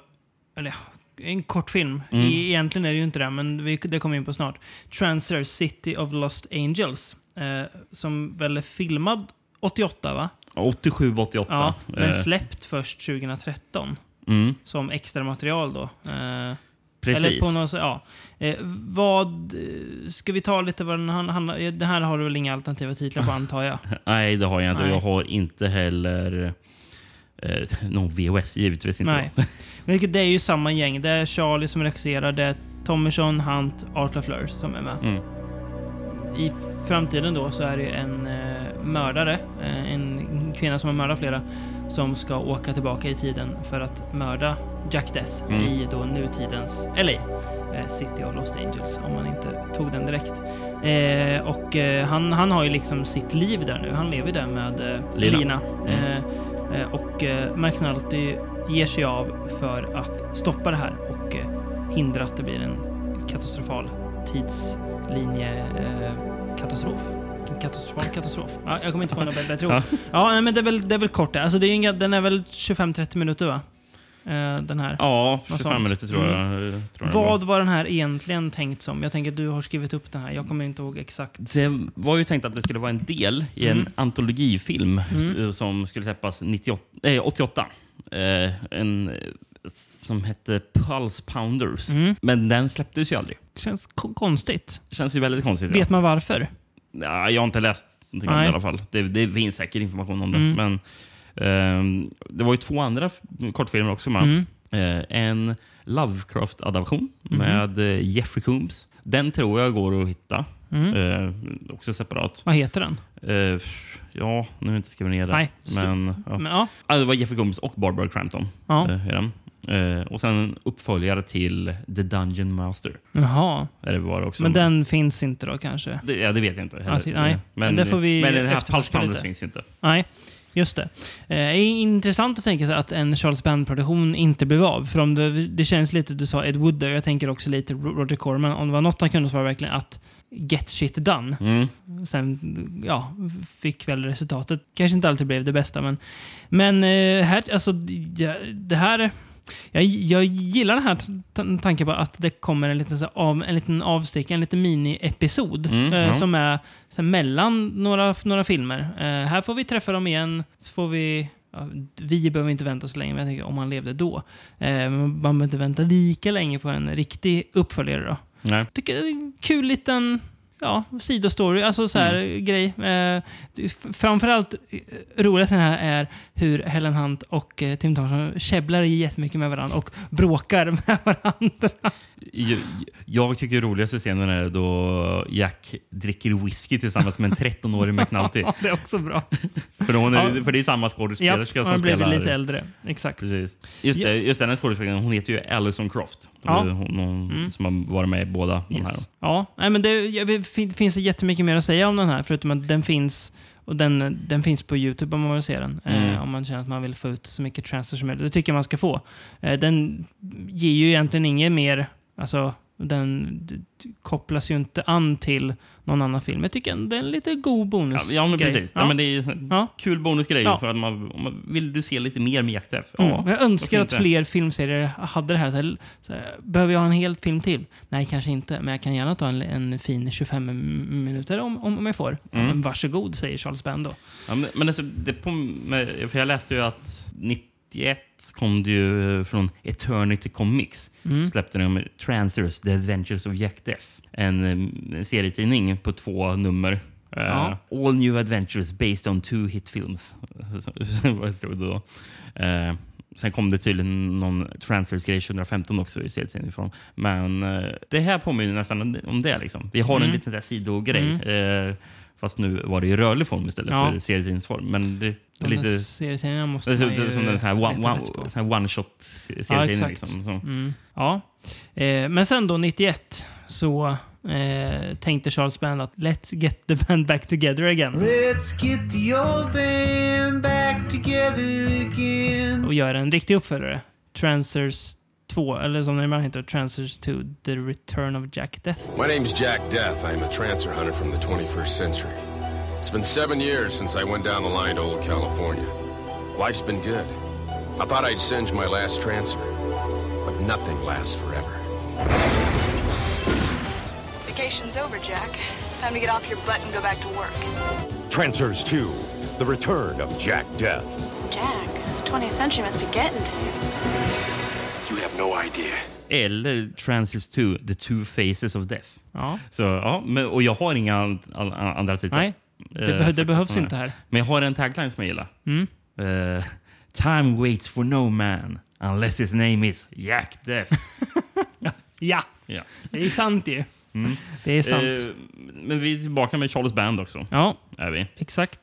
Eller en kortfilm. Mm. I, egentligen är det ju inte det, men vi, det kommer vi in på snart. Transfer City of Lost Angels. Eh, som väl är filmad 88, va? 87, 88. Ja, men Eh, släppt först 2013. mm, Som extra material då. Eh, precis. eller på något ja. Eh, vad... Ska vi ta lite vad den han- handlar... Det här har du väl inga alternativa titlar på antar jag? Nej, det har jag inte. Nej. Jag har inte heller eh, någon VHS, givetvis inte. Nej. Men det är ju samma gäng. Det är Charlie som regisserar, det är Tommyson, Hunt, Art LaFleur som är med. Mm. I framtiden då så är det en eh, mördare, en kvinna som har mördat flera, som ska åka tillbaka i tiden för att mörda Jack Death Mm. i då nutidens LA. Eh, City of Lost Angels, om man inte tog den direkt. Eh, och eh, han, han har ju liksom sitt liv där nu. Han lever där med eh, Lina. Lina. Mm. Eh, eh, och eh, McNulty ger sig av för att stoppa det här och hindra att det blir en katastrofal tidslinje katastrof. Vilken Katastrofal katastrof. Ja, jag kommer inte på något bättre ord. Ja. Ja, nej, men det är väl, det är väl kort det. Alltså, det är inga, den är väl 25-30 minuter va? Eh, den här. Ja, Något 25 sånt. minuter tror jag. Mm. eh, Tror jag Vad var den här egentligen tänkt som? Jag tänker att du har skrivit upp den här. Jag kommer inte ihåg exakt. Det var ju tänkt att det skulle vara en del i en Mm. antologifilm Mm. s- som skulle släppas 98, eh, 88. Eh, en eh, som hette Pulse Pounders. Mm. Men den släpptes ju aldrig. Känns ko- konstigt. Känns ju väldigt konstigt. Vet man varför? Ja, jag har inte läst någonting om det Nej. i alla fall. Det, det finns säkert information om det. Mm. Men, ehm, det var ju två andra kortfilmer också med. Mm. Eh, en Lovecraft-adaption Mhm. med eh, Jeffrey Combs. Den tror jag går att hitta. Mm. Eh, också separat. Vad heter den? Eh, ja, nu har jag inte skrivit ner det. Nej. Men, ja. Men, ja. Ja, det var Jeffrey Combs och Barbara Crampton. Ja. eh, i den. Eh, och sen en uppföljare till The Dungeon Master. Jaha. Är det var också. Men den finns inte då kanske? Det, ja, det vet jag inte. heller. Alltså, nej. Men det får vi men den här lite. finns ju inte. Nej, just det. Eh, intressant att tänka sig att en Charles Band-produktion inte blev av. För om det, det känns lite, du sa Ed Wood där, jag tänker också lite Ro- Roger Corman. Om det var något han kunde så var verkligen att get shit done. Mm. Sen, ja, fick väl resultatet. Kanske inte alltid blev det bästa, men... Men eh, här, alltså, det här... Jag, jag gillar den här tanken på att det kommer en liten, så av, en liten avstickare, en liten mini-episod Mm, eh, ja. som är så här, mellan några, några filmer. Eh, här får vi träffa dem igen, så får vi... Vi behöver inte vänta så länge, men jag tänker om han levde då. Eh, man behöver inte vänta lika länge på en riktig uppföljare då Nej. tycker det är en kul liten ja, sidostory, alltså så här Mm. grej. Eh, framförallt eh, roligast den här är hur Helen Hunt och eh, Tim Thompson käbblar jättemycket med varandra och bråkar med varandra. Jag, jag tycker roligaste scenen är då Jack dricker whisky tillsammans med en 13-årig McNulty. Det är också bra. För, hon är, Ja. för det är samma Ja, skådespelerska hon som har blivit spelar... lite äldre. Exakt. Precis. Just, det, just den skådespelaren, hon heter ju Alison Croft. Ja. Hon, hon Mm. som har varit med i båda de här. Yes. Ja, nej, men det fin- finns det jättemycket mer att säga om den här, förutom att den finns och den, den finns på Youtube om man vill se den. Mm. Eh, om man känner att man vill få ut så mycket transfer som möjligt. Det tycker jag man ska få. Eh, den ger ju egentligen inget mer... Alltså, den kopplas ju inte an till någon annan film. Jag tycker det är en lite god Ja, bonus ja, men precis. Ja. Ja. men det är Ja. kul bonusgrej. Ja. För att man, om man, vill du se lite mer med Jack? Ja, Mm. Jag önskar att fler filmserier hade det här. Så här, så här. Behöver jag ha en hel film till? Nej, kanske inte. Men jag kan gärna ta en, en fin 25 m- minuter om, om, om jag får. Ja, Mm. men varsågod, säger Charles Band då. Ja, men, men alltså, det på, med, för jag läste ju att 91 kom det ju från Eternity Comics. Mm. Släppte de Transers, The Adventures of Jack Death. En, eh, serietidning på två nummer. Eh, Ja. All new adventures based on two hit films. Vad stod det då. Eh, sen kom det tydligen någon Transfers-grej 2015 också i serietidning ifrån. Men eh, det här påminner nästan om det. Liksom. Vi har en Mm. liten så här sidogrej. Eh, Fast nu var det i rörlig form istället Ja. för serietidningsform. Men det är De lite... där serierna måste Det är som, en sån här leta one, one, Ja, serietidning. liksom. Mm. Ja. Eh, men sen då 91 så eh, tänkte Charles Band att let's get the band back together again. Let's get the old band back together again. Och göra en riktig uppföljare. Transers 2, eller som den ibland heter, Transers 2, The Return of Jack Death. My name's Jack Death. I'm a trancer hunter from the 21st century. It's been seven years since I went down the line to old California. Life's been good. I thought I'd singe my last trancer, but nothing lasts forever. Vacation's over, Jack. Time to get off your butt and go back to work. Trancers 2, The Return of Jack Death. Jack, the 20th century must be getting to you. No idea. Eller Transfers 2, The Two Faces of Death. Ja. Så, ja, men, och jag har inga an, an, andra titlar. Nej, det, Eh, beh- det behövs inte här. Men jag har en tagline som jag gillar. Mm. Eh, Time waits for no man unless his name is Jack Death. Ja, ja. det är sant ju. Mm. Det är sant. Eh, men vi är tillbaka med Charles Band också. Ja, Är vi. exakt.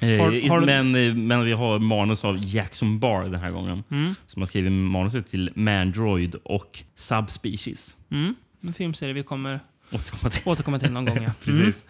Eh, Har- har du- men, eh, men vi har manus av Jackson Barr den här gången. Mm. Som har skrivit manuset till Mandroid och Subspecies. Mm. En filmserie vi kommer Återkomma till. återkomma till någon gång. Ja. Precis.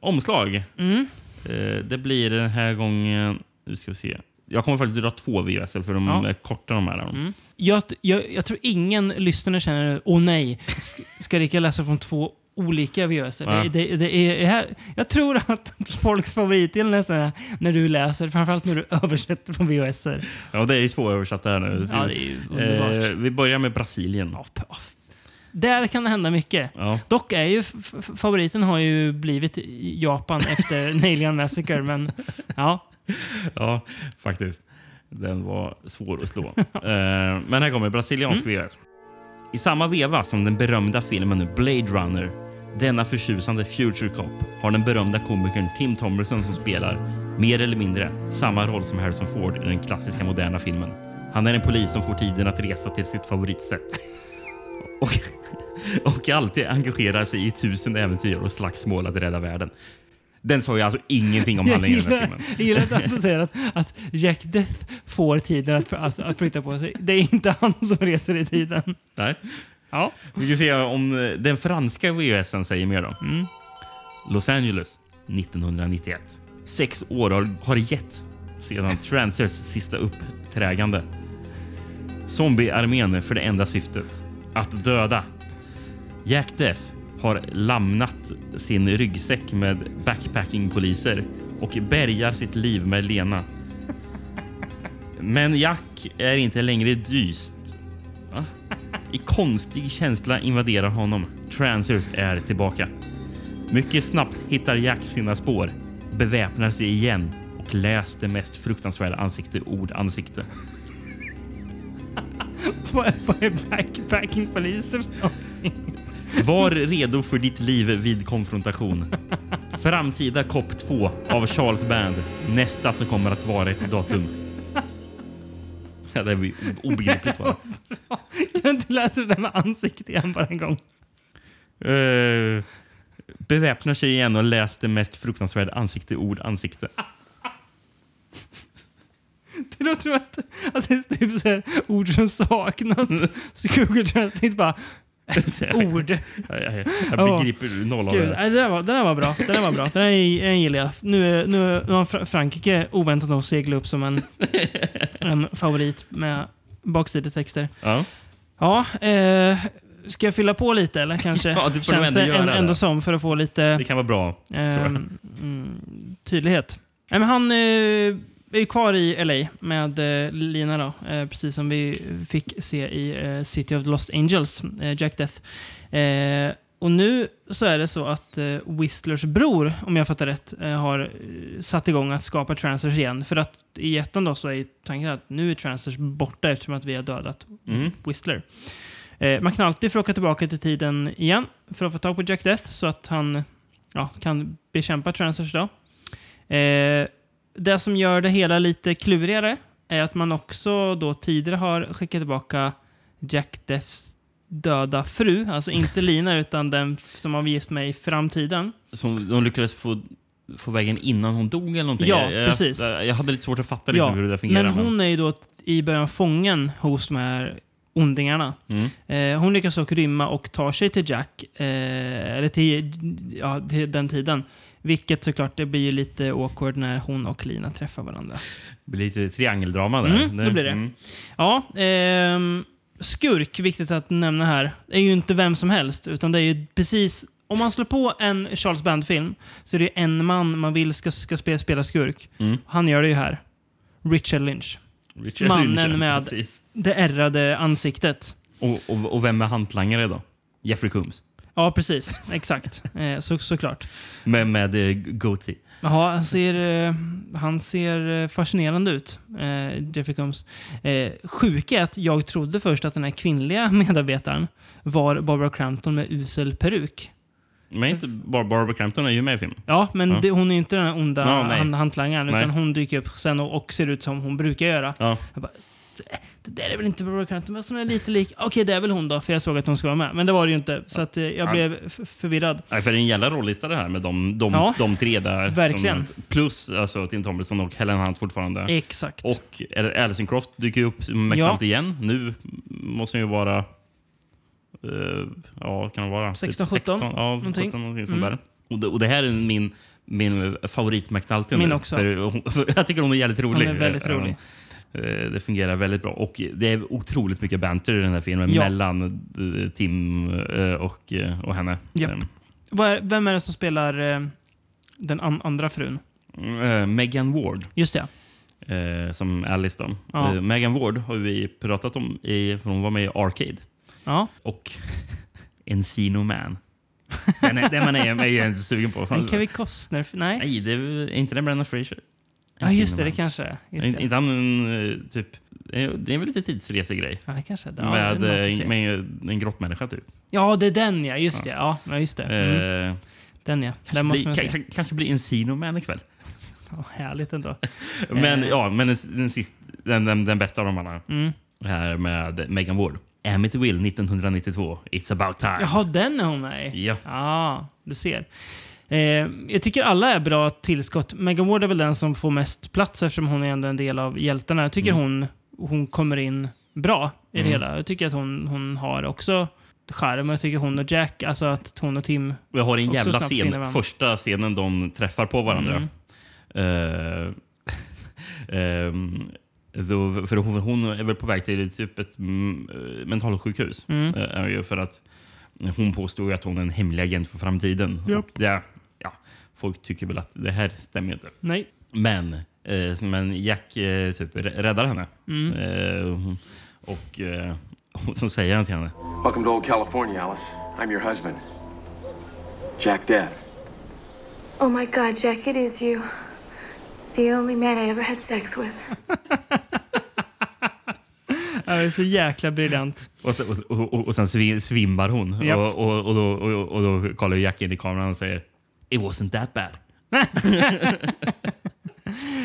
Omslag. Mm. Eh, det blir den här gången... Nu ska vi se. Jag kommer faktiskt dra två VHS för de Ja. är korta de här. Mm. Jag, jag, jag tror ingen lyssnare känner åh nej, sk- ska Rickard läsa från två olika VHS? Det, Nej. det, det är, jag tror att folks favoritdel nästan är när du läser, framförallt när du översätter från VHS. Ja, det är ju två översatta här nu. Ja, det är. Eh, vi börjar med Brasilien. Där kan det hända mycket. Ja. Dock är ju favoriten har ju blivit Japan efter Nailian Massacre, men ja. Ja, faktiskt. Den var svår att slå. Eh, men här kommer brasiliansk Mm. VHS. I samma veva som den berömda filmen Blade Runner, denna förtjusande Future Cop, har den berömda komikern Tim Thomerson som spelar, mer eller mindre, samma roll som Harrison Ford i den klassiska moderna filmen. Han är en polis som får tiden att resa till sitt favoritsätt. Och, och alltid engagerar sig i tusen äventyr och slagsmål att rädda världen. Den sa ju alltså ingenting om handlingen i den här filmen. jag gillar att du säger att, att Jack Death får tiden att, att, att flytta på sig. Det är inte han som reser i tiden. Nej. Ja. Vi kan se om eh, den franska VHSen säger mer. Då. Mm. Los Angeles 1991. Sex år har, har gett sedan Transers sista uppträgande. Zombiearmén för det enda syftet. Att döda. Jack Death har lämnat sin ryggsäck med backpackingpoliser och bärgar sitt liv med Lena. Men Jack är inte längre dyst. Va? I konstig känsla invaderar honom. Transers är tillbaka. Mycket snabbt hittar Jack sina spår, beväpnar sig igen och läs det mest fruktansvärda ansikte, ord, ansikte. Vad är, backpacking-poliser? Var redo för ditt liv vid konfrontation. Framtida COP 2 av Charles Band. Nästa som kommer att vara ett datum. Ja, det är obegripligt bara. Kan du inte läsa det där med ansikte igen bara en gång? Uh, beväpnar sig igen och läs det mest fruktansvärda ansikte, ord, ansikte. Det låter som att, att det är typ så här, ord som saknas. Så Google Translate bara... ord. Jag, jag, jag begriper noll av Gud, det. det där var, den där var bra. Den där var bra. Den där den gillar jag. Nu, nu, nu har Fra- Frankrike oväntat nog seglat upp som en, en favorit med baksidetexter. Ja. Ja, eh, ska jag fylla på lite eller kanske? Ja, det får du Känns ändå det göra ändå som för att få lite Det kan vara bra. mm, tydlighet. Nej, men han eh, är ju kvar i LA med eh, Lina då, eh, precis som vi fick se i eh, City of the Lost Angels, Jack Death. Och nu så är det så att eh, Whistlers bror, om jag fattar rätt, eh, har satt igång att skapa Transers igen. För att i ettan då så är tanken att nu är Transers borta eftersom att vi har dödat Mm. Whistler. Eh, man kan alltid få åka tillbaka till tiden igen för att få tag på Jack Death så att han ja, kan bekämpa Transers då. Eh, det som gör det hela lite klurigare är att man också då tidigare har skickat tillbaka Jack Deaths döda fru, alltså inte Lina utan den som han var gift med i framtiden. Som de lyckades få få vägen innan hon dog eller någonting. Ja, jag, precis. Jag, jag hade lite svårt att fatta liksom Ja, hur det där fungerar. men hon är ju då i början fången hos de här ondingarna. Mm. Eh, hon lyckas dock rymma och tar sig till Jack, eh, eller till, ja, till den tiden. Vilket såklart, det blir ju lite awkward när hon och Lina träffar varandra. Det blir lite triangeldrama där. Mm, det blir det. Ja, ehm, skurk, viktigt att nämna här, är ju inte vem som helst. Utan det är ju precis... Om man slår på en Charles Band-film så är det en man man vill ska, ska spela, spela skurk. Mm. Han gör det ju här. Richard Lynch. Richard Mannen Lynch, med precis. det ärrade ansiktet. Och, och, och vem är hantlangare då? Jeffrey Combs. Ja, precis. Exakt. Eh, så, såklart. Med, med eh, goatee. Jaha, han ser, eh, han ser eh, fascinerande ut, Jeffrey Combs. Eh, sjuka är att jag trodde först att den här kvinnliga medarbetaren var Barbara Crampton med usel peruk. Men inte Bar Barbara Crampton är ju med i filmen. Ja, men Ja. Det, hon är ju inte den onda Ja, hand, hantlangaren, Nej. utan hon dyker upp sen och, och ser ut som hon brukar göra. Ja. Jag bara, det där är väl inte Barbara Crampton, men hon är lite lik. Okej, det är väl hon då, för jag såg att hon skulle vara med. Men det var det ju inte, så att, eh, jag Ja. blev förvirrad. Nej, för det är en jävla rollista det här med de, de, Ja, de tre där. verkligen. Som, plus alltså, Tim Tomlinson och Helen Hunt fortfarande. Exakt. Och Alison Croft dyker ju upp mäktigt Ja. igen. Nu måste hon ju vara... eh, ja, kan det vara? 16, Typ 17, ja, någonting. 17, någonting sånt Mm. där. Och det, och det här är min, min favorit McNulty Min också. För, hon, för jag tycker hon är jävligt rolig. Hon är väldigt Eh, rolig. Eh, Det fungerar väldigt bra. Och Det är otroligt mycket banter i den här filmen Ja. mellan eh, Tim eh, och, och henne. Vad är, vem är det som spelar den an, andra frun? Eh, Megan Ward. Just det. Eh, som Alice då. Ja. Eh, Megan Ward har vi pratat om. I, hon var med i Arcade. Ja. Och Encino Man. Den är, den man är, är inte sugen på. Men Kevin Costner? Nej? Nej, det är inte den Brendan Fraser. Ja, just det. Det kanske är. Just Inte han en eh, typ... Det är väl lite tidsresegrej. Ja, det kanske det. Ja, med, det eh, med en grottmänniska typ. Ja, det är den ja. Just det. Ja, ja just det. Mm. Eh, Den ja. kanske, Den måste blir, man se. ka- ka- kanske blir Encino Man ikväll. Ja, härligt ändå. Men Eh, ja, men den, den, sist, den, den, den bästa av dem alla. Mm. Här med Megan Ward. Amityville 1992. It's about time. Jaha, den är hon med i? Ja. Ja, du ser. Eh, jag tycker alla är bra tillskott. Megan Ward är väl den som får mest plats eftersom hon är ändå en del av hjältarna. Jag tycker Mm. hon, hon kommer in bra i det Mm. hela. Jag tycker att hon, hon har också charm. Jag tycker hon och Jack, alltså att hon och Tim Vi har en jävla scen. Första scenen de träffar på varandra. Mm. Eh, ehm, då, för hon, hon är väl på väg till typ ett mm, eh, mentalsjukhus. Mm. Eh, för att hon påstår att hon är en hemlig agent för framtiden. Och det, ja, folk tycker väl att det här stämmer ju inte. Nej. Men, eh, men Jack eh, typ rä- räddar henne. Mm. Eh, och eh, och så säger han till henne. Welcome to old California, Alice. I'm your husband, Jack Death. Oh my god, Jack, it is you. The only man I ever had sex with. Ja, det är så jäkla briljant. Och, sen- och, och, och sen svi- svimmar hon. Japp. Och, och, och, då, och, och då kollar Jack in i kameran och säger It wasn't that bad.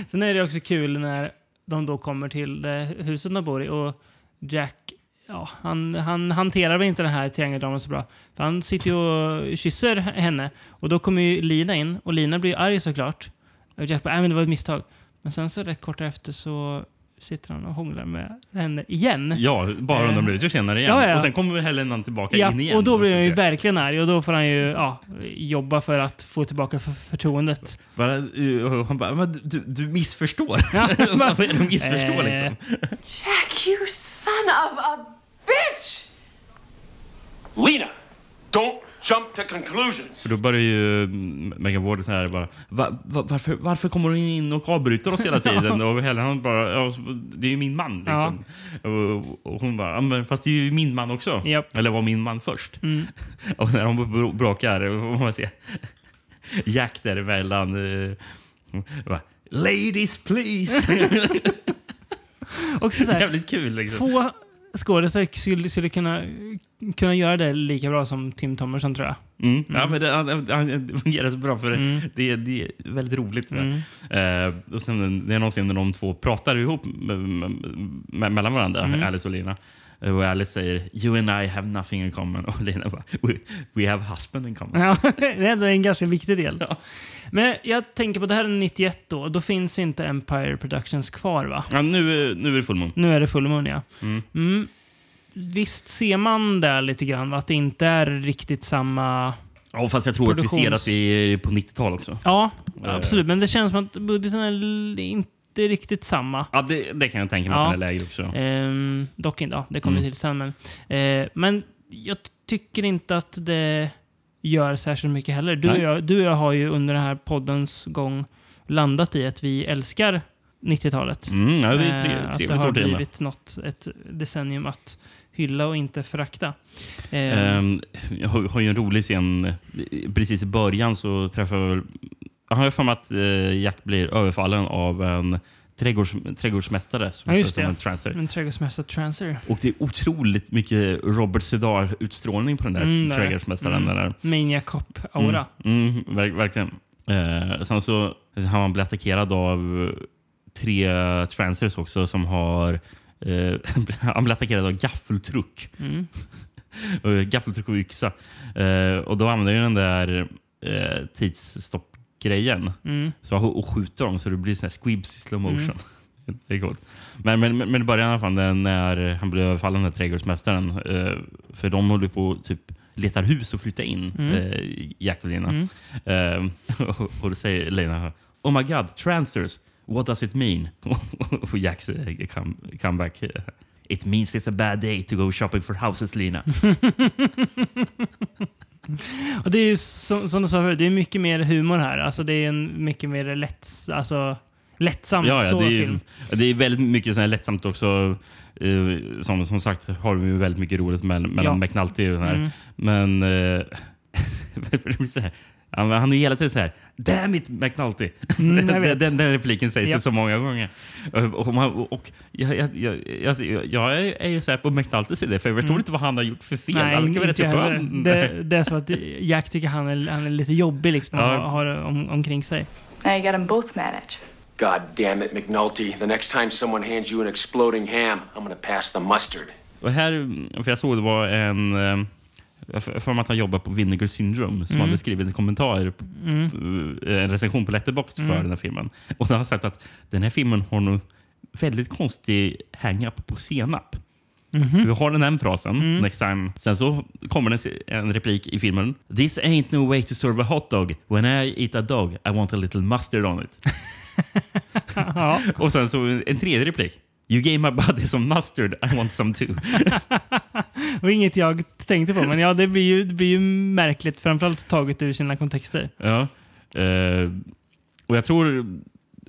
Sen är det också kul när de då kommer till huset de bor i och Jack, ja, han, han hanterar väl inte den här triangeldramen så bra. För han sitter ju och kysser henne och då kommer ju Lina in och Lina blir ju arg såklart. Och Jack bara, nej men det var ett misstag. Men sen så rätt kort efter så sitter han och hånglar med henne igen. Ja, bara Eh, några minuter senare igen. ja, ja. Och sen kommer Helen tillbaka Ja, in igen. och då blir han ju verkligen arg och då får han ju ja, jobba för att få tillbaka för förtroendet. Bara, uh, han bara, men du, du missförstår. Ja, det du missförstår Eh. liksom? Jack, you son of a bitch! Lena, don't jump to conclusions. För då börjar ju mm, Megan Ward så här bara, va, va, varför, varför kommer hon in och avbryter oss hela tiden? och Helen han bara, ja, det är ju min man. Liksom. Och, och hon bara, ja, men fast det är ju min man också. Japp. Eller var min man först. Mm. Och när de br- bråkar, man ser Jack däremellan. Bara, Ladies please! Också så här, Jävligt kul liksom. Få skådespelare skulle, skulle kunna, kunna göra det lika bra som Tim Thomerson tror jag. Mm. Ja, men det, han- han- det fungerar så bra för det- Mm. det, det är väldigt roligt. Mm. Eh, och sen, det är någon scen när de två pratar ihop med, med, med, mellan varandra, Mm. Alice och Lina. Eh, Och Alice säger “You and I have nothing in common” och Lena bara “We, we have husband in common”. Ja, det är ändå en ganska viktig del. Men jag tänker på det här är 91 då. Då finns inte Empire Productions kvar va? Ja, nu, nu är det full moon. Nu är det full moon ja. Mm. Mm. Visst ser man där lite grann va? Att det inte är riktigt samma... Ja, fast jag tror att vi ser Produktions- att vi är på 90-tal också. Ja, Eh. absolut. Men det känns som att budgeten är l- inte riktigt samma. Ja, det, det kan jag tänka mig Ja. att den är lägre också. Ehm, dock inte, ja, det kommer Mm. till sen. Men, eh, men jag tycker inte att det gör särskilt mycket heller. Du och, jag, du och jag har ju under den här poddens gång landat i att vi älskar 90-talet. Mm, ja, det är tre- Eh, att det har blivit något, ett decennium att hylla och inte förakta. Ehm, jag har, ju en rolig scen. eh, Precis i början så träffar jag. Jag har för mig att eh, Jack blir överfallen av en trädgårds, trädgårdsmästare som ja, just som en trancer. En trädgårdsmästare transer. Och det är otroligt mycket Robert Sedar-utstrålning på den där Mm, trädgårdsmästaren. Mm. Där. Maniac Cop-aura. Mm, mm, verk, verkligen. Eh, sen så har han blivit attackerad av tre transers också som har... Eh, han blev attackerad av gaffeltruck. Mm. Gaffeltruck och yxa. Eh, och då använder jag den där eh, tidsstoppgrejen Mm. så, och skjuter dem så det blir sån här squibs i slow motion. Mm. Det är coolt. Men, men, men i början i alla fall, när- han blir överfallen, den här trädgårdsmästaren. Eh, för de håller på typ letar hus och flytta in, Mm. eh, Jack och Lena. Mm. Eh, och, och då säger Lena Oh my god, transfers. What does it mean? och Jack säger come, come back. It means it's a bad day to go shopping for houses, Lena. Och det är ju som, som du sa förut, det är mycket mer humor här. Alltså det är en mycket mer lätt, alltså, lättsam Ja, ja det, är, film. det är väldigt mycket sån här lättsamt också. Eh, som, som sagt har de ju väldigt mycket roligt mellan, Ja. McNulty och här. Mm. Men... Eh, han, han är ju hela tiden så här Damn it McNulty! Mm, jag den, vet. den, den repliken sägs ju Ja. så många gånger. Och, och, man, och jag, jag, jag, jag, jag är- ju så här på McNultys sida för jag förstår Mm. inte vad han har gjort för fel. Nej, han inte så jag heller. skön. det, det är så att Jack tycker han är, han är lite jobbig liksom, Ja. att ha har om, omkring sig. Now you got them both managed. God damn it, McNulty. The next time someone hands you an exploding ham, I'm gonna pass the mustard. Och här, för jag såg det var en... Jag för mig att han jobbar på Vinegar Syndrome som Mm. hade skrivit en kommentar, Mm. eh, en recension på Letterboxd för Mm. den här filmen. Och han har sagt att den här filmen har nog väldigt konstig hang-up på senap. Mhm. För vi har den här frasen, Mm. next time. Sen så kommer det en replik i filmen. This ain't no way to serve a hot dog. When I eat a dog I want a little mustard on it. ja. Och sen så en tredje replik. You gave my body some mustard, I want some too. Det var inget jag tänkte på, men ja, det blir ju, det blir ju märkligt, framförallt taget ur sina kontexter. Ja. Eh, och jag tror...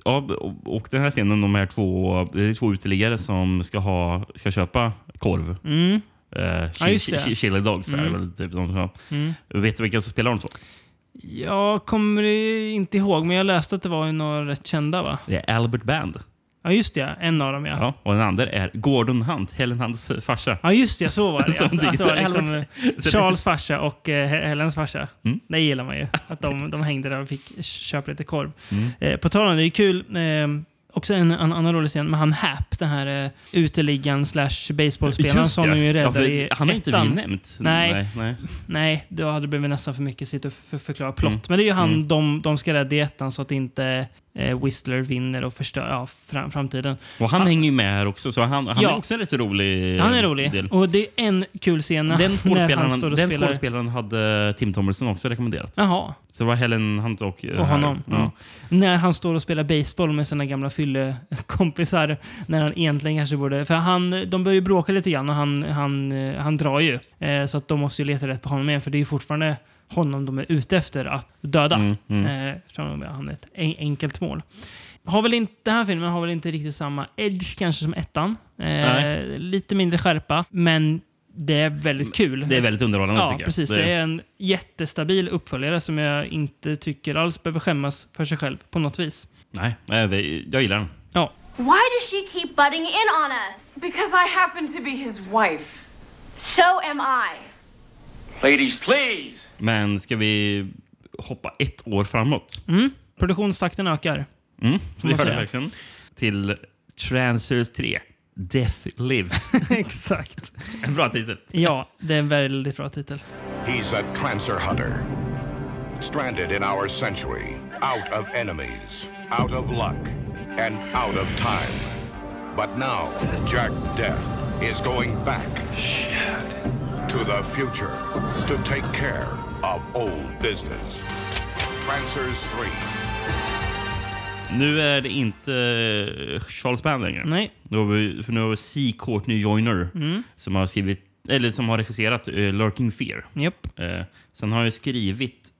Ja, och- den här scenen, de här två, det är två uteliggare som ska, ha, ska köpa korv. Mm. Eh, Ja, just det. chi- chi- Chili dogs är Mm. väl typ de som. Mm. Vet du vilka som spelar de två? Jag kommer inte ihåg, men jag läste att det var några rätt kända va? Det är Albert Band. Ja, just det. ja. En av dem ja. Ja, och den andra är Gordon Hunt, Helen Hunts farsa. Ja, just det. Så var det. Som ja. Att det var liksom eh, Charles farsa och eh, He- Helens farsa. Mm. Det gillar man ju. Att de, de hängde där och fick köpa lite korv. Mm. Eh, på tal om det, det är kul. Eh, också en, en annan rolig scen med han Hap, den här eh, uteliggaren slash baseballspelaren som ja. är ju Ja, räddar för i han har inte vi nämnt. Nej. Nej, nej. Nej, då hade det blivit nästan för mycket sitta och för, förklara plott. Mm. Men det är ju han Mm. de, de ska rädda i ettan så att inte eh, Whistler vinner och förstör ja, fram, framtiden. Och han hänger ju med här också, så han, han Ja. är också en rätt så rolig Han är rolig. del. Och det är en kul scen när, Den skådespelaren, han står och den spelar. skådespelaren hade Tim Thomerson också rekommenderat. Jaha. Så det var Helen Hunt och... Och honom. Ja. Mm. När han står och spelar baseball med sina gamla fyllekompisar. När han egentligen kanske borde... För han, de börjar ju bråka lite grann och han, han, eh, han drar ju. Eh, så att de måste ju leta rätt på honom igen. För det är ju fortfarande honom de är ute efter att döda. Mm, mm. Eh, eftersom han är ett en, enkelt mål. Har väl inte, den här filmen har väl inte riktigt samma edge kanske som ettan. Eh, lite mindre skärpa, men det är väldigt kul. Det är väldigt underhållande Ja, tycker jag. precis. Det är en jättestabil uppföljare som jag inte tycker alls behöver skämmas för sig själv på något vis. Nej, nej det, jag gillar den. Ja. Why does she keep butting in on us? Because I happen to be his wife. So am I. Ladies, please! Men ska vi hoppa ett år framåt? Mm. Produktionstakten ökar. Mm, det gör det verkligen. Till Transers 3. Death Lives. Exakt. En bra titel. Ja, det är en väldigt bra titel. He's a trancer hunter. Stranded in our century, out of enemies, out of luck, and out of time. But now, Jack Death is going back to the future to take care of old business. Trancers 3. Nu är det inte eh, Charles Band längre. Nej. Nu har vi, för nu har vi C. Courtney Joyner Mm. som har skrivit eller som har regisserat uh, Lurking Fear. Japp. Eh, sen har jag skrivit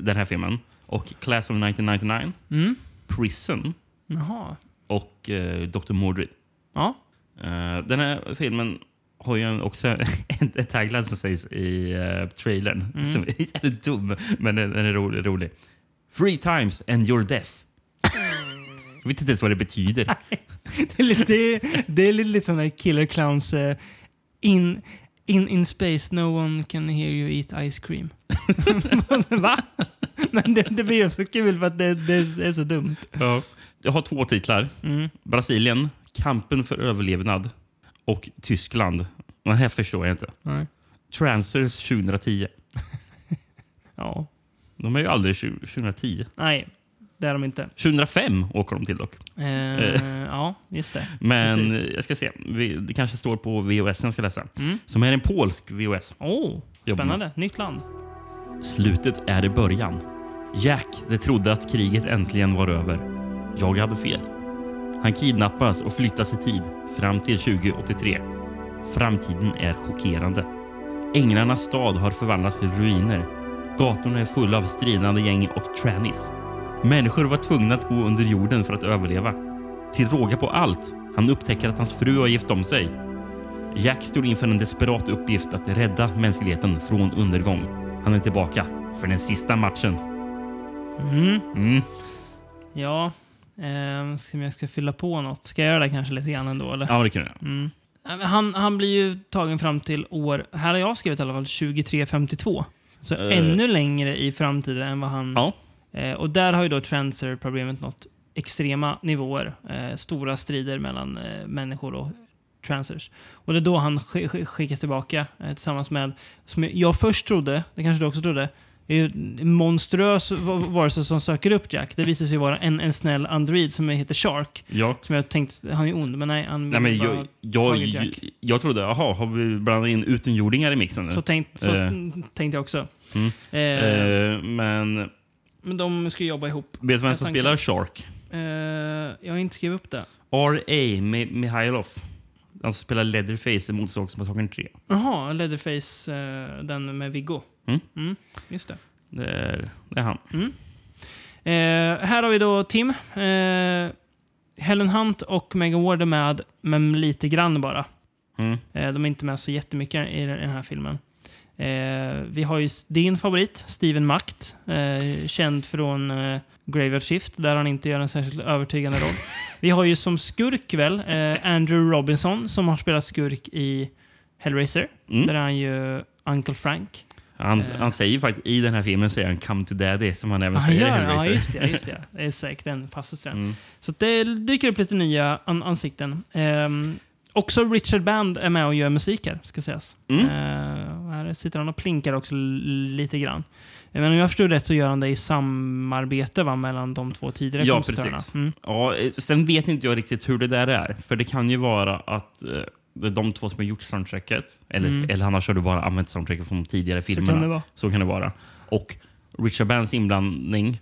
den här filmen och Class of 1999, Mm. Prison Jaha. och uh, Dr. Mordred. Ja. Eh, den här filmen har ju också en, en tagline som sägs i uh, trailern Mm. som är jävligt dum, men den, den är rolig, rolig. Three times and your death. Jag vet inte ens vad det betyder. Det är lite, det det är lite, när Killer Clowns eh, in, in, in space no one can hear you eat ice cream. Va? Men det, det blir så kul för att det, det är så dumt. Ja. Jag har två titlar. Mm. Brasilien, Kampen för överlevnad och Tyskland. Den här förstår jag inte. Nej. Transers 2010. Ja. De är ju aldrig 20, 2010. Nej, det är de inte. 2005 åker de till dock. Eh, Eh. ja, just det. Men Precis. jag ska se. Det kanske står på VHS jag ska läsa. Mm. Som är en polsk VHS. Oh, spännande. Nytt land. Slutet är i början. Jack, det trodde att kriget äntligen var över. Jag hade fel. Han kidnappas och flyttas i tid fram till 2083. Framtiden är chockerande. Änglarnas stad har förvandlats till ruiner. Gatorna är fulla av stridande gäng och trannies. Människor var tvungna att gå under jorden för att överleva. Till råga på allt, han upptäcker att hans fru har gift om sig. Jack står inför en desperat uppgift att rädda mänskligheten från undergång. Han är tillbaka för den sista matchen. Mm. Mm. Ja, eh, ska jag ska fylla på något. Ska jag göra det kanske lite grann ändå? Eller? Ja, det kan du göra. Mm. Han, han blir ju tagen fram till år, här har jag skrivit i alla fall, 2352. Så Eh. ännu längre i framtiden än vad han... Ja. Eh, och där har ju då Transer-problemet nått extrema nivåer. Eh, stora strider mellan eh, människor och Transers. Och det är då han sk sk skickas tillbaka eh, tillsammans med, som jag först trodde, det kanske du också trodde, är ju en monstruös va- varelse som söker upp Jack. Det visar sig vara en, en snäll android som heter Shark. Ja. Som jag tänkt, han är ond, men nej, han Nej, men bara jag, jag, tagit jag, Jack. jag trodde, jaha, har vi blandat in utomjordingar i mixen nu? Så, tänkt, så Eh, tänkte jag också. mm. Eh, Eh, men Men de ska jobba ihop. vet du vem som spelar Shark? Eh, jag har inte skrivit upp det. R.A. Mi- Mihailov. Han spelar Leatherface i Motorsågsmassakern 3. Jaha, Leatherface, eh, den med Viggo. Mm. just det. Det är, det är han. Mm. Eh, här har vi då Tim. Eh, Helen Hunt och Megan Ward är med, men lite grann bara. Mm. Eh, de är inte med så jättemycket i den här filmen. Eh, vi har ju din favorit, Steven Macht. Eh, känd från eh, Graveyard Shift, där han inte gör en särskilt övertygande roll. Vi har ju som skurk väl, eh, Andrew Robinson som har spelat skurk i Hellraiser. Mm. Där är han ju Uncle Frank. Han, Eh. han säger ju faktiskt i den här filmen säger han “Come to daddy” som han även Ah, säger ja, ja, just det. Just det. det är säkert en passus där. Mm. Så det dyker upp lite nya an ansikten. Ehm, också Richard Band är med och gör musik här, ska sägas. Mm. Ehm, här sitter han och plinkar också lite grann. Men om jag förstår rätt så gör han det i samarbete va, mellan de två tidigare Ja, kompositörerna. Mm. Ja, eh, sen vet inte jag riktigt hur det där är. För det kan ju vara att eh, de två som har gjort soundtracket. Eller, Mm. eller annars har du bara använt soundtracket från tidigare Så kan det vara. Så kan det vara. Och Richard Bands inblandning.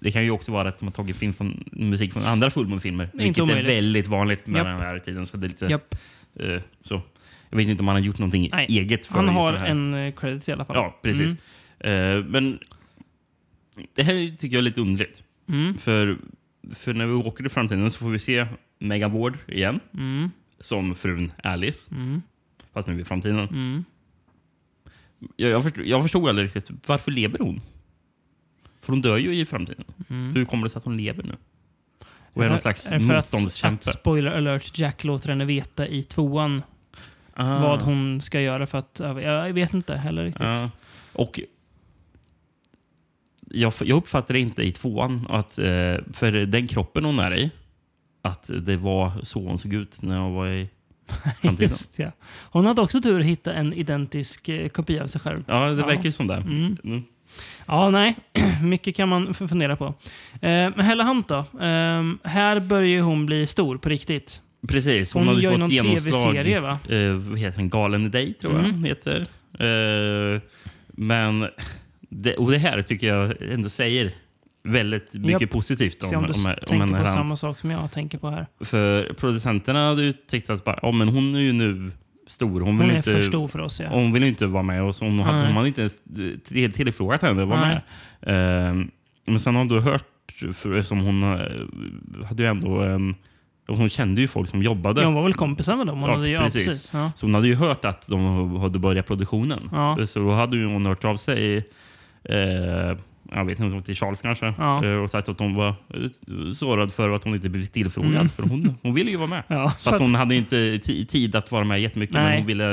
Det kan ju också vara att de har tagit film från, musik från andra. Det är inte Vilket är omöjligt. väldigt vanligt med Japp. den här tiden. Så det är lite, Japp. eh, så. Jag vet inte om han har gjort någonting Nej, eget för Han har det en credits i alla fall. Ja, precis. Eh, men det här tycker jag är lite underligt. Mm. För, för när vi åker i framtiden så får vi se Megan Ward igen. Mm. Som frun Alice. Mm. Fast nu i framtiden. Mm. Jag, jag, förstod, jag förstod aldrig riktigt. Varför lever hon? För hon dör ju i framtiden. Mm. Hur kommer det sig att hon lever nu? Och är någon slags är för att, motståndskämpe. att, spoiler alert, Jack låter henne veta i tvåan Ah. vad hon ska göra för att... Jag vet inte heller riktigt. Ja. Och jag, jag uppfattar inte i tvåan att eh, för den kroppen hon är i, att det var så hon såg ut när hon var i framtiden. Just ja. Hon hade också tur att hitta en identisk eh, kopia av sig själv. Ja, det verkar ju som det. Mm. Mm. Ja, nej. Mycket kan man f- fundera på. Eh, men Hella Hunt då? Eh, här börjar ju hon bli stor på riktigt. Precis, hon, Hon hade gör ju fått någon genomslag. TV-serie, va? Eh, vad heter den? Galen i dig, tror jag Mm. den heter. Eh, men det, och det här tycker jag ändå säger väldigt mycket Japp. positivt om, om du om, om, tänker henne på samma sak som jag tänker på här. För producenterna hade ju tyckt att bara, ja, men hon är ju nu stor. Hon, vill Hon är inte, för stor för oss, ja. Hon vill inte vara med oss. Hon, hade, hon hade inte ens till- tillfrågat henne att vara med. Eh, men sen har du hört, för, som hon eh, hade ju ändå en... Hon kände ju folk som jobbade. Ja, hon var väl kompisar med dem? Hon hade ju, ja, precis. Ja. Så hon hade ju hört att de hade börjat produktionen. Ja. Så då hade hon hört av sig eh, jag vet inte, till Charles kanske. Ja. Eh, och sagt att hon var eh, sårad för att hon inte blivit tillfrågad. Mm. För hon, hon ville ju vara med. Ja, Fast hon hade inte ti- tid att vara med jättemycket. Men Nej. hon ville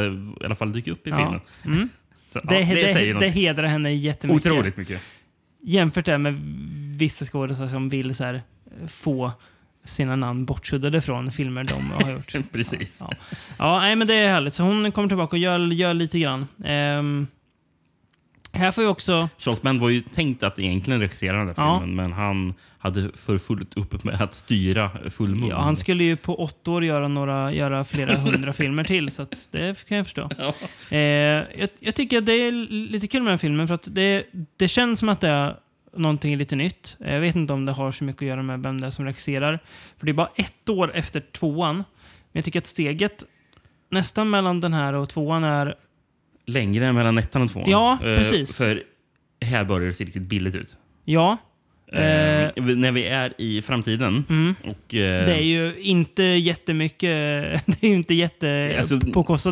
i alla fall dyka upp i Ja. filmen. Mm. Så, Det, ja, det, det, någonting. hedrar henne jättemycket. Otroligt mycket. Jämfört det med vissa skådespelare som vill så här, få sina namn bortsuddade från filmer de har gjort. Precis. Ja, ja nej, men det är härligt. Så hon kommer tillbaka och gör, gör lite grann. Ehm, här får vi också... Charles Band var ju tänkt att egentligen regissera den här Ja. filmen, men han hade för fullt upp med att styra Full Moon. Ja, han skulle ju på åtta år göra, några, göra flera hundra filmer till, så det kan jag förstå. Eh, jag, jag tycker att det är lite kul med den här filmen, för att det, det känns som att det är någonting lite nytt. Jag vet inte om det har så mycket att göra med vem det är som regisserar. För det är bara ett år efter tvåan. Men jag tycker att steget nästan mellan den här och tvåan är... Längre än mellan ettan och tvåan. Ja, Eh, precis. För här börjar det se riktigt billigt ut. Ja. Eh, när vi är i framtiden. Mm. Och, eh, Det är ju inte jättemycket... Det är ju inte jätte Alltså,